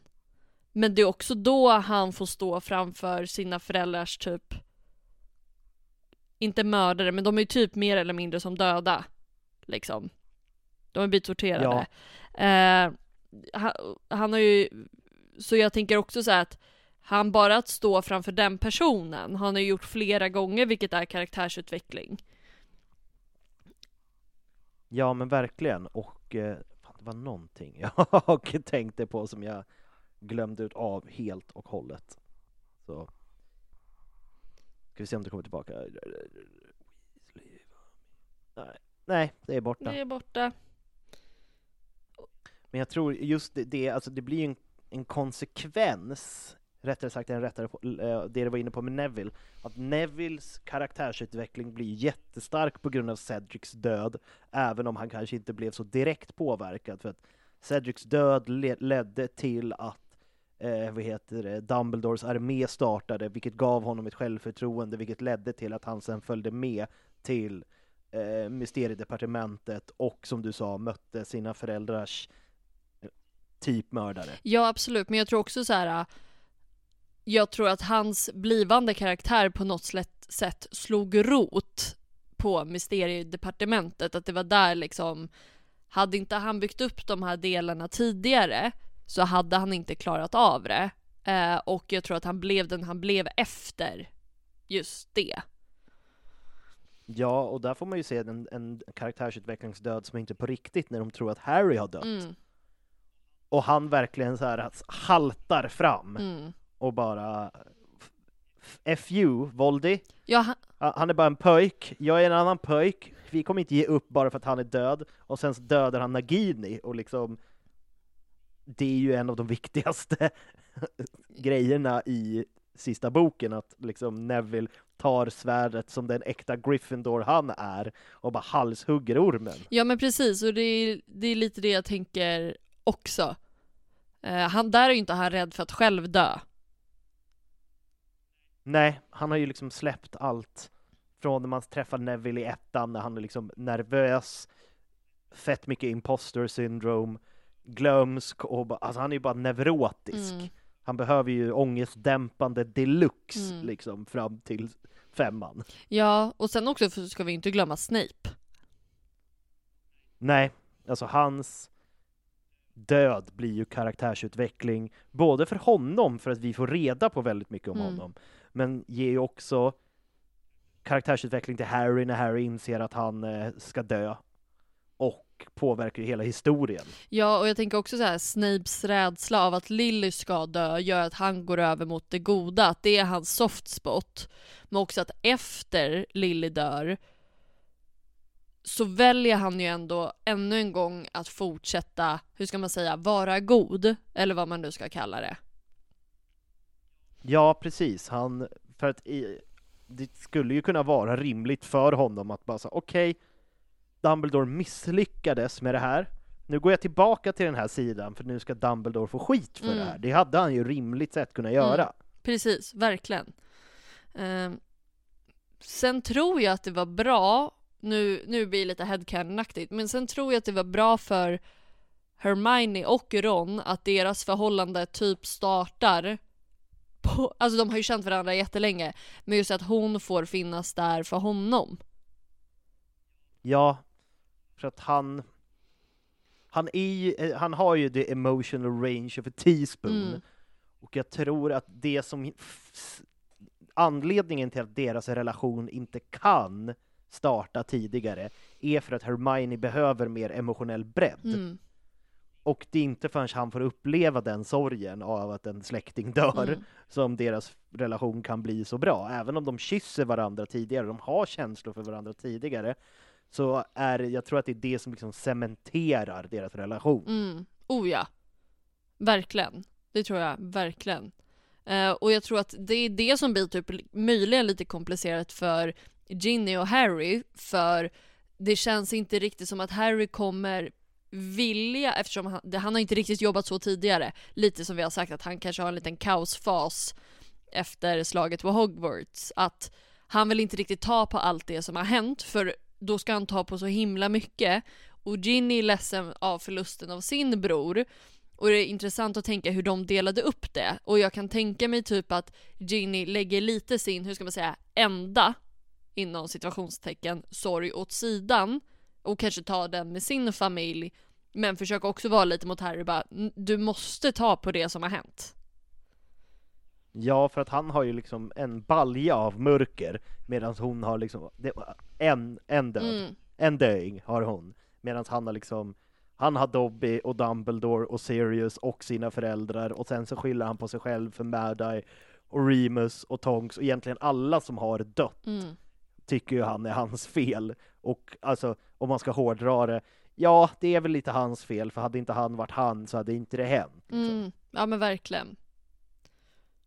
Men det är också då han får stå framför sina föräldrars typ inte mördare, men de är ju typ mer eller mindre som döda. Liksom. De har blivit torterade. Eh, han, han har ju, så jag tänker också så att han bara att stå framför den personen, han har ju gjort flera gånger vilket är karaktärsutveckling. Ja men verkligen, och eh, fan, det var någonting jag tänkte på som jag glömde ut av helt och hållet. Så ska vi se om det kommer tillbaka. Nej, nej det är borta. Det är borta. Men jag tror just det, det, alltså det blir en, en konsekvens, rättare sagt en rättare, på- eh, det du var inne på med Neville, att Nevilles karaktärsutveckling blir jättestark på grund av Cedrics död, även om han kanske inte blev så direkt påverkad, för att Cedrics död ledde till att eh, vad heter det, Dumbledores armé startade, vilket gav honom ett självförtroende, vilket ledde till att han sen följde med till eh, mysteriedepartementet och som du sa mötte sina föräldrars eh, typ mördare. Ja absolut, men jag tror också så här. Jag tror att hans blivande karaktär på något sätt slog rot på mysteriedepartementet, att det var där liksom hade inte han byggt upp de här delarna tidigare så hade han inte klarat av det. Eh, och jag tror att han blev den han blev efter just det. Ja, och där får man ju se en, en karaktärsutvecklingsdöd som inte är på riktigt när de tror att Harry har dött. Mm, Och han verkligen så här haltar fram mm. Och bara F you, Voldy. Ja, han, Han är bara en pöjk, jag är en annan pöjk, vi kommer inte ge upp bara för att han är död, och sen dödar han Nagini, och liksom Det är ju en av de viktigaste grejerna i sista boken, att liksom Neville tar svärdet som den äkta Gryffindor han är, och bara halshugger ormen. ja men precis, och det är, det är lite det jag tänker också. Eh, han, där är ju inte han rädd för att själv dö. Nej, han har ju liksom släppt allt från när man träffar Neville i ettan, när han är liksom nervös, fett mycket imposter syndrome, glömsk och bara, alltså han är ju bara neurotisk. Mm. Han behöver ju ångestdämpande deluxe Mm. liksom fram till femman. Ja, och sen också ska vi inte glömma Snape. Nej, alltså hans död blir ju karaktärsutveckling, både för honom, för att vi får reda på väldigt mycket om Mm. honom, men ger ju också karaktärsutveckling till Harry när Harry inser att han eh, ska dö, och påverkar ju hela historien. Ja, och jag tänker också så här, Snapes rädsla av att Lily ska dö gör att han går över mot det goda, att det är hans soft spot. Men också att efter Lily dör så väljer han ju ändå ännu en gång att fortsätta, hur ska man säga, vara god, eller vad man nu ska kalla det. Ja, precis. Han, för att i, det skulle ju kunna vara rimligt för honom att bara säga okej, Dumbledore misslyckades med det här. Nu går jag tillbaka till den här sidan för nu ska Dumbledore få skit för Mm. det här. Det hade han ju rimligt sett kunna göra. Precis, verkligen. Ehm, sen tror jag att det var bra, nu, nu blir det lite headcanon-aktigt, men sen tror jag att det var bra för Hermione och Ron att deras förhållande typ startar på, alltså de har ju känt varandra jättelänge, men just att hon får finnas där för honom. Ja, för att han han, är, ju- eh, han har ju the emotional range of a teaspoon Mm. och jag tror att det som anledningen till att deras relation inte kan starta tidigare är för att Hermione behöver mer emotionell bredd. Mm. Och det är inte förrän han får uppleva den sorgen av att en släkting dör Mm. som deras relation kan bli så bra. Även om de kysser varandra tidigare, de har känslor för varandra tidigare, så är jag tror att det är det som liksom cementerar deras relation. Mm. Oh ja. Verkligen. Det tror jag verkligen. Eh, och jag tror att det är det som blir typ li- möjligen lite komplicerat för Ginny och Harry, för det känns inte riktigt som att Harry kommer vilja, eftersom han, han har inte riktigt jobbat så tidigare, lite som vi har sagt att han kanske har en liten kaosfas efter slaget på Hogwarts, att han vill inte riktigt ta på allt det som har hänt, för då ska han ta på så himla mycket och Ginny är ledsen av förlusten av sin bror. Och det är intressant att tänka hur de delade upp det. Och jag kan tänka mig typ att Ginny lägger lite sin, hur ska man säga, enda inom situationstecken sorg åt sidan och kanske tar den med sin familj men försöker också vara lite mot Harry bara "N- du måste ta på det som har hänt. Ja, för att han har ju liksom en balja av mörker medan hon har liksom en, en död, Mm. en döing har hon. Medan han har liksom han har Dobby och Dumbledore och Sirius och sina föräldrar och sen så skyller han på sig själv för Mad-Eye och Remus och Tonks och egentligen alla som har dött Mm. tycker ju han är hans fel. Och alltså, om man ska hårdra det, ja, det är väl lite hans fel, för hade inte han varit han så hade inte det hänt. Liksom. Mm. Ja men verkligen.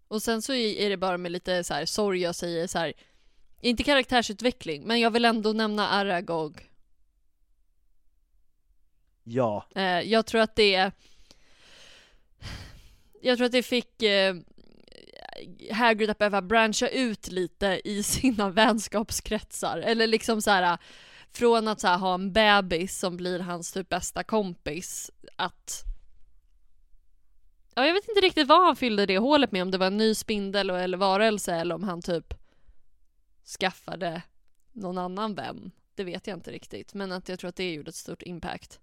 Och sen så är det bara med lite så här sorg jag säger så här. Inte karaktärsutveckling, men jag vill ändå nämna Aragog. Ja, Eh, jag tror att det Jag tror att det fick eh, Hagrid att behöva branscha ut lite i sina vänskapskretsar. Eller liksom så här från att så här, ha en bebis som blir hans typ bästa kompis att Ja, jag vet inte riktigt vad han fyllde det hålet med, om det var en ny spindel eller varelse eller om han typ skaffade någon annan vän. Det vet jag inte riktigt, men att jag tror att det gjorde ett stort impact.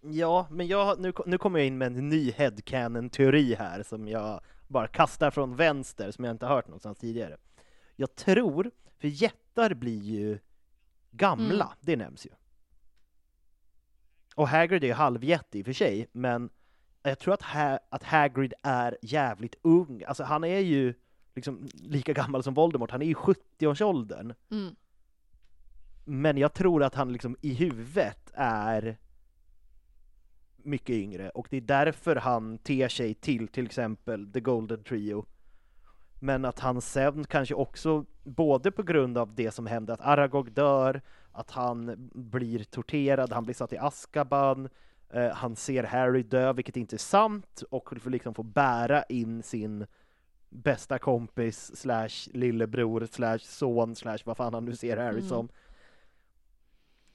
ja, men jag, nu, nu kommer jag in med en ny headcanon-teori här som jag bara kastar från vänster, som jag inte hört någonstans tidigare. Jag tror, för jättar blir ju gamla, Mm. det nämns ju. Och Hagrid är ju halvjätte i och för sig, men jag tror att, ha att Hagrid är jävligt ung. Alltså han är ju liksom lika gammal som Voldemort, han är i 70-årsåldern. Mm. Men jag tror att han liksom i huvudet är mycket yngre och det är därför han ter sig till till exempel The Golden Trio. Men att han sen kanske också, både på grund av det som hände, att Aragog dör, att han blir torterad, han blir satt i Azkaban, eh, han ser Harry dö, vilket inte är sant, och får liksom få bära in sin bästa kompis slash lillebror slash son slash vad fan han nu ser Harry Mm. som.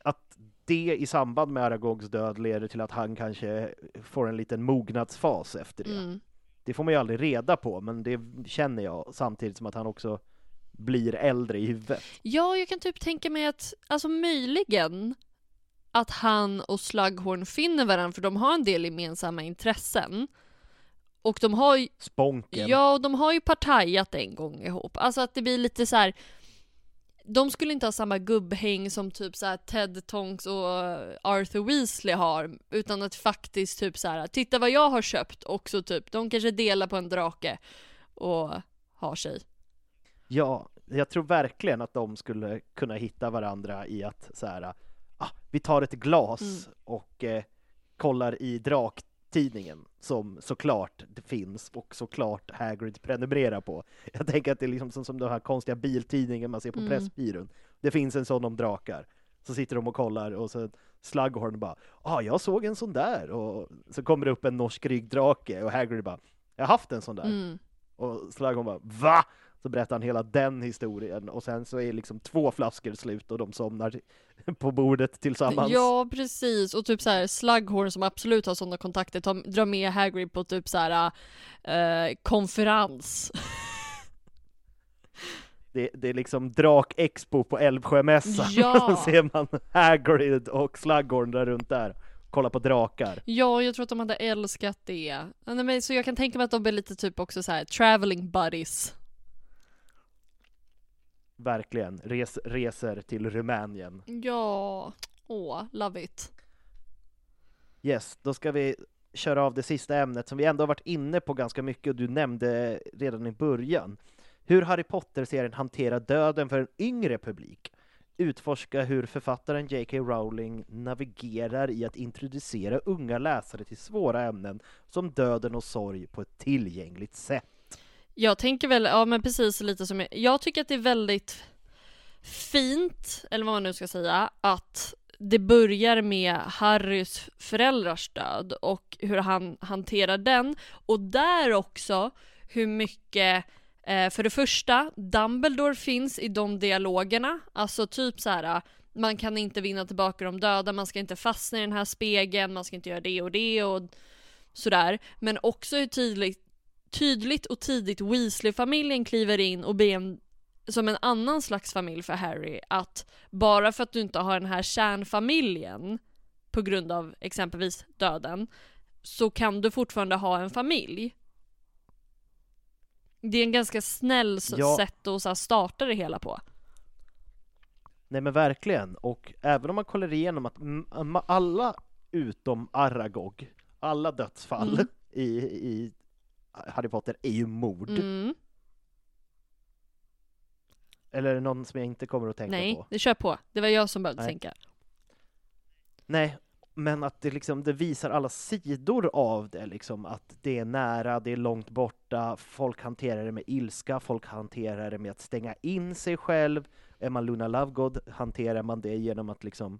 Att det i samband med Aragogs död leder till att han kanske får en liten mognadsfas efter det. Mm. Det får man ju aldrig reda på, men det känner jag samtidigt som att han också blir äldre i huvudet. Ja, jag kan typ tänka mig att, alltså möjligen att han och Slughorn finner varandra för de har en del gemensamma intressen. Och de har ju, Sponken. ja, och de har ju partajat en gång ihop. Alltså att det blir lite så här. De skulle inte ha samma gubbhäng som typ så här Ted Tonks och Arthur Weasley har, utan att faktiskt typ så här, titta vad jag har köpt också typ. De kanske delar på en drake och har sig. Ja, jag tror verkligen att de skulle kunna hitta varandra i att så här, ah, vi tar ett glas Mm. och eh, kollar i draktidningen som såklart det finns och såklart Hagrid prenumererar på. Jag tänker att det är liksom som, som den här konstiga biltidningen man ser på Mm. Pressbyrån. Det finns en sån om drakar. Så sitter de och kollar och så Slughorn bara ah, jag såg en sån där och så kommer det upp en norsk ryggdrake och Hagrid bara jag har haft en sån där. Mm. Och Slughorn bara VA? Så berättar han hela den historien och sen så är liksom två flaskor slut och de somnar på bordet tillsammans. Ja, precis. Och typ så här Slughorn som absolut har sådana kontakter tar, drar med Hagrid på typ så här eh, konferens. Det, det är liksom drak-expo på Älvsjömässan. Ja. Då ser man Hagrid och Slughorn där runt där. Kolla på drakar. Ja, jag tror att de hade älskat det. Ja, nej, men Så jag kan tänka mig att de är lite typ också så här traveling buddies. Verkligen. Res, reser till Rumänien. Ja, åh, love it. Yes, då ska vi köra av det sista ämnet som vi ändå har varit inne på ganska mycket och du nämnde redan i början. Hur Harry Potter-serien hanterar döden för en yngre publik. Utforska hur författaren J.K. Rowling navigerar i att introducera unga läsare till svåra ämnen som döden och sorg på ett tillgängligt sätt. Jag tänker väl, ja men precis lite som jag, jag tycker att det är väldigt fint, eller vad man nu ska säga, att det börjar med Harrys föräldrars död och hur han hanterar den och där också hur mycket eh, för det första, Dumbledore finns i de dialogerna, alltså typ så här. Man kan inte vinna tillbaka de döda, man ska inte fastna i den här spegeln, man ska inte göra det och det och sådär. Men också hur tydligt tydligt och tidigt Weasley-familjen kliver in och blir en, som en annan slags familj för Harry. Att bara för att du inte har den här kärnfamiljen på grund av exempelvis döden så kan du fortfarande ha en familj. Det är en ganska snäll Ja. sätt att så starta det hela på. Nej men verkligen, och även om man kollar igenom att alla utom Aragog, alla dödsfall Mm. i, i Harry Potter är ju mord. Mm. Eller är det någon som jag inte kommer att tänka Nej, på? det kör på. Det var jag som behövde Nej. tänka. Nej, men att det liksom, det visar alla sidor av det liksom, att det är nära, det är långt borta, folk hanterar det med ilska, folk hanterar det med att stänga in sig själv. Är man Luna Lovegood hanterar man det genom att liksom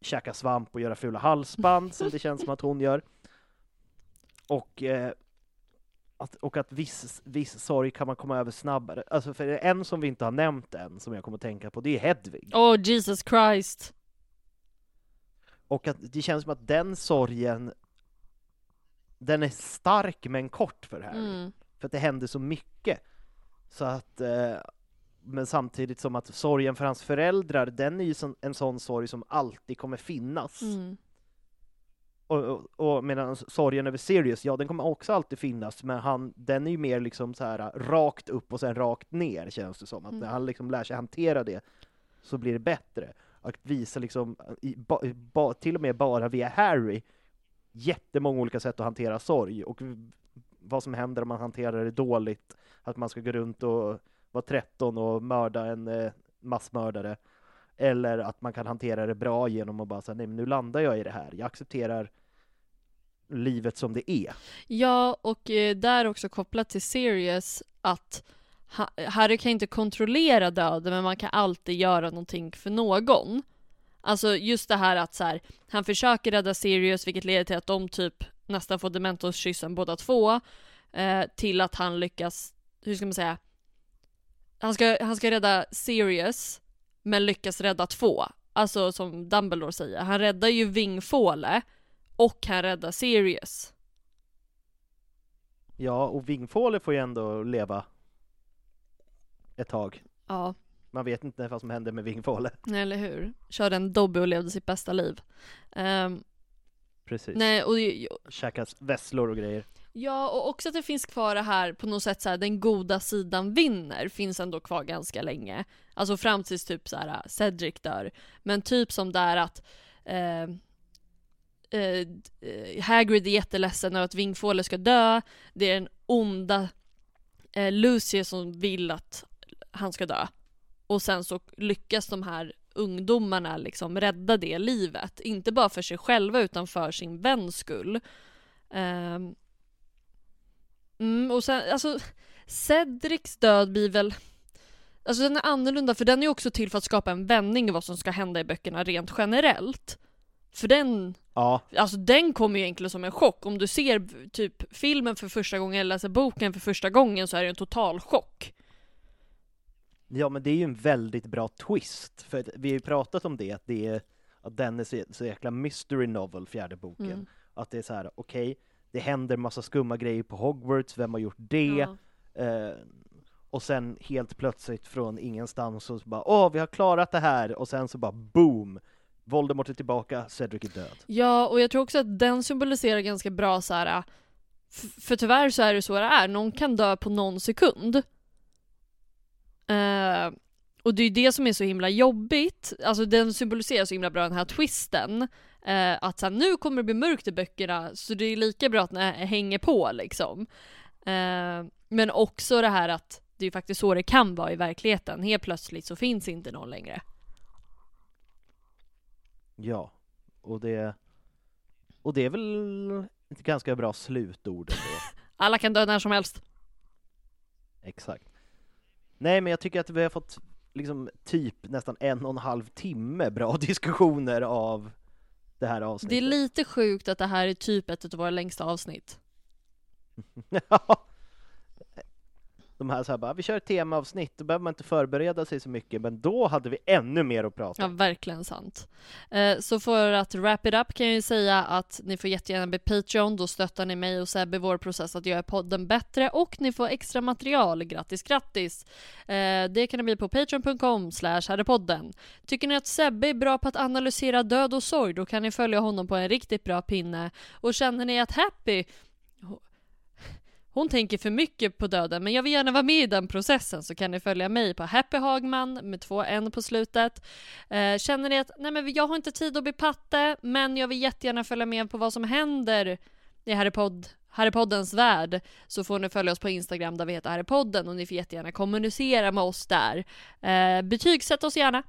käka svamp och göra fula halsband, som det känns som att hon gör. Och, eh, att, och att viss, viss sorg kan man komma över snabbare. Alltså för det är en som vi inte har nämnt än, som jag kommer att tänka på, det är Hedvig. Åh Jesus Christ. Och att det känns som att den sorgen, den är stark men kort för Harry. Mm. För att det händer så mycket. Så att, eh, men samtidigt som att sorgen för hans föräldrar, den är ju en sån sorg som alltid kommer finnas. Mm. Och, och, och medan sorgen över Sirius, ja den kommer också alltid finnas, men han, den är ju mer liksom så här rakt upp och sen rakt ner känns det som. Att Mm. när han liksom lär sig hantera det så blir det bättre. Att visa liksom, i, ba, ba, till och med bara via Harry, jättemånga olika sätt att hantera sorg och vad som händer om man hanterar det dåligt. Att man ska gå runt och vara 13 och mörda en eh, massmördare. Eller att man kan hantera det bra genom att bara säga nej men nu landar jag i det här, jag accepterar livet som det är. Ja, och eh, där också kopplat till Sirius att ha, Harry kan inte kontrollera döden men man kan alltid göra någonting för någon. Alltså just det här att så här, han försöker rädda Sirius vilket leder till att de typ nästan får dementorskyssen båda två. Eh, till att han lyckas, hur ska man säga? Han ska, han ska rädda Sirius men lyckas rädda två. Alltså som Dumbledore säger, han räddar ju Vingfåle och han räddar Sirius. Ja, och Vingfåle får ju ändå leva ett tag. Ja, Man vet inte vad som händer med Vingfåle. eller hur? Körde en Dobby och levde sitt bästa liv. Ehm, Precis. nej, och det- Käkas vesslor och grejer. ja, och också att det finns kvar det här på något sätt så här, den goda sidan vinner finns ändå kvar ganska länge. Alltså fram tills typ så här Cedric dör. Men typ som där att eh, Eh, eh, Hagrid är jätteledsen över att Vingfåle ska dö. Det är den onda eh, Lucy som vill att han ska dö. Och sen så lyckas de här ungdomarna liksom rädda det livet. Inte bara för sig själva utan för sin väns skull. Eh, mm, och sen, alltså Cedrics död blir väl Alltså den är annorlunda för den är också till för att skapa en vändning i vad som ska hända i böckerna rent generellt. För den, Ja, alltså den kommer ju egentligen som en chock. Om du ser typ filmen för första gången eller läser boken för första gången så är det en total chock. ja men det är ju en väldigt bra twist. För vi har ju pratat om det, att, det är, att den är så, så jäkla mystery novel, fjärde boken. Mm. Att det är så här, okej, det händer massa skumma grejer på Hogwarts, vem har gjort det? Ja. Eh, och sen helt plötsligt från ingenstans så bara åh, vi har klarat det här! Och sen så bara boom! Voldemort är tillbaka, Cedric är död. Ja, och jag tror också att den symboliserar ganska bra så här. Äh, för tyvärr så är det så det är, någon kan dö på någon sekund. Eh, och det är ju det som är så himla jobbigt, alltså den symboliserar så himla bra den här twisten. Eh, att så här, nu kommer det bli mörkt i böckerna, så det är lika bra att den hänger på liksom. Eh, men också det här att det är ju faktiskt så det kan vara i verkligheten, helt plötsligt så finns inte någon längre. Ja, och det... Och det är väl ett ganska bra slutord ändå. Alla kan dö när som helst. Exakt. Nej, men jag tycker att vi har fått liksom typ nästan en och en halv timme bra diskussioner av det här avsnittet. Det är lite sjukt att det här är typ ett av våra längsta avsnitt. Ja. De här så här bara, vi kör ett temaavsnitt, då behöver man inte förbereda sig så mycket, men då hade vi ännu mer att prata Ja, om. verkligen sant. Eh, så för att wrap it up kan jag ju säga att ni får jättegärna bli Patreon, då stöttar ni mig och Sebbe i vår process att göra podden bättre och ni får extra material. Grattis, grattis! Eh, det kan ni bli på patreon.com slash herrepodden. Tycker ni att Sebbe är bra på att analysera död och sorg, då kan ni följa honom på en riktigt bra pinne. Och känner ni att Happy hon tänker för mycket på döden, men jag vill gärna vara med i den processen så kan ni följa mig på Happy Hagman med två N på slutet. Eh, känner ni att nej men jag har inte tid att bli patte, men jag vill jättegärna följa med på vad som händer i Harrypod, Harrypoddens värld så får ni följa oss på Instagram där vi heter Harrypodden och ni får jättegärna kommunicera med oss där. Eh, betygsätt oss gärna.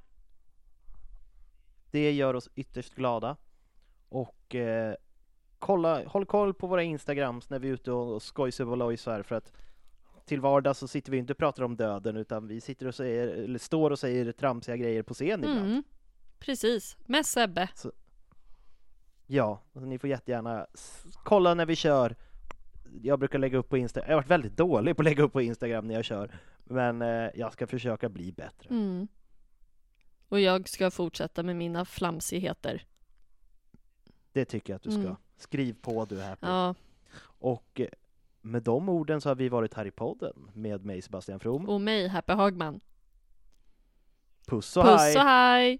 Det gör oss ytterst glada. Och eh, kolla, håll koll på våra Instagrams när vi är ute och skojsar och lojsar för att till vardags så sitter vi inte och pratar om döden utan vi sitter och säger, eller står och säger tramsiga grejer på scen ibland. Mm. Precis, med Sebbe. Ja, och ni får jättegärna kolla när vi kör. Jag brukar lägga upp på Instagram, jag har varit väldigt dålig på att lägga upp på Instagram när jag kör, men eh, jag ska försöka bli bättre. Mm. Och jag ska fortsätta med mina flamsigheter. Det tycker jag att du ska. Mm. Skriv på du här. Ja, Och eh, med de orden så har vi varit här i podden med mig Sebastian From. och mig, Happy Hagman. Puss och Puss hej! och hej!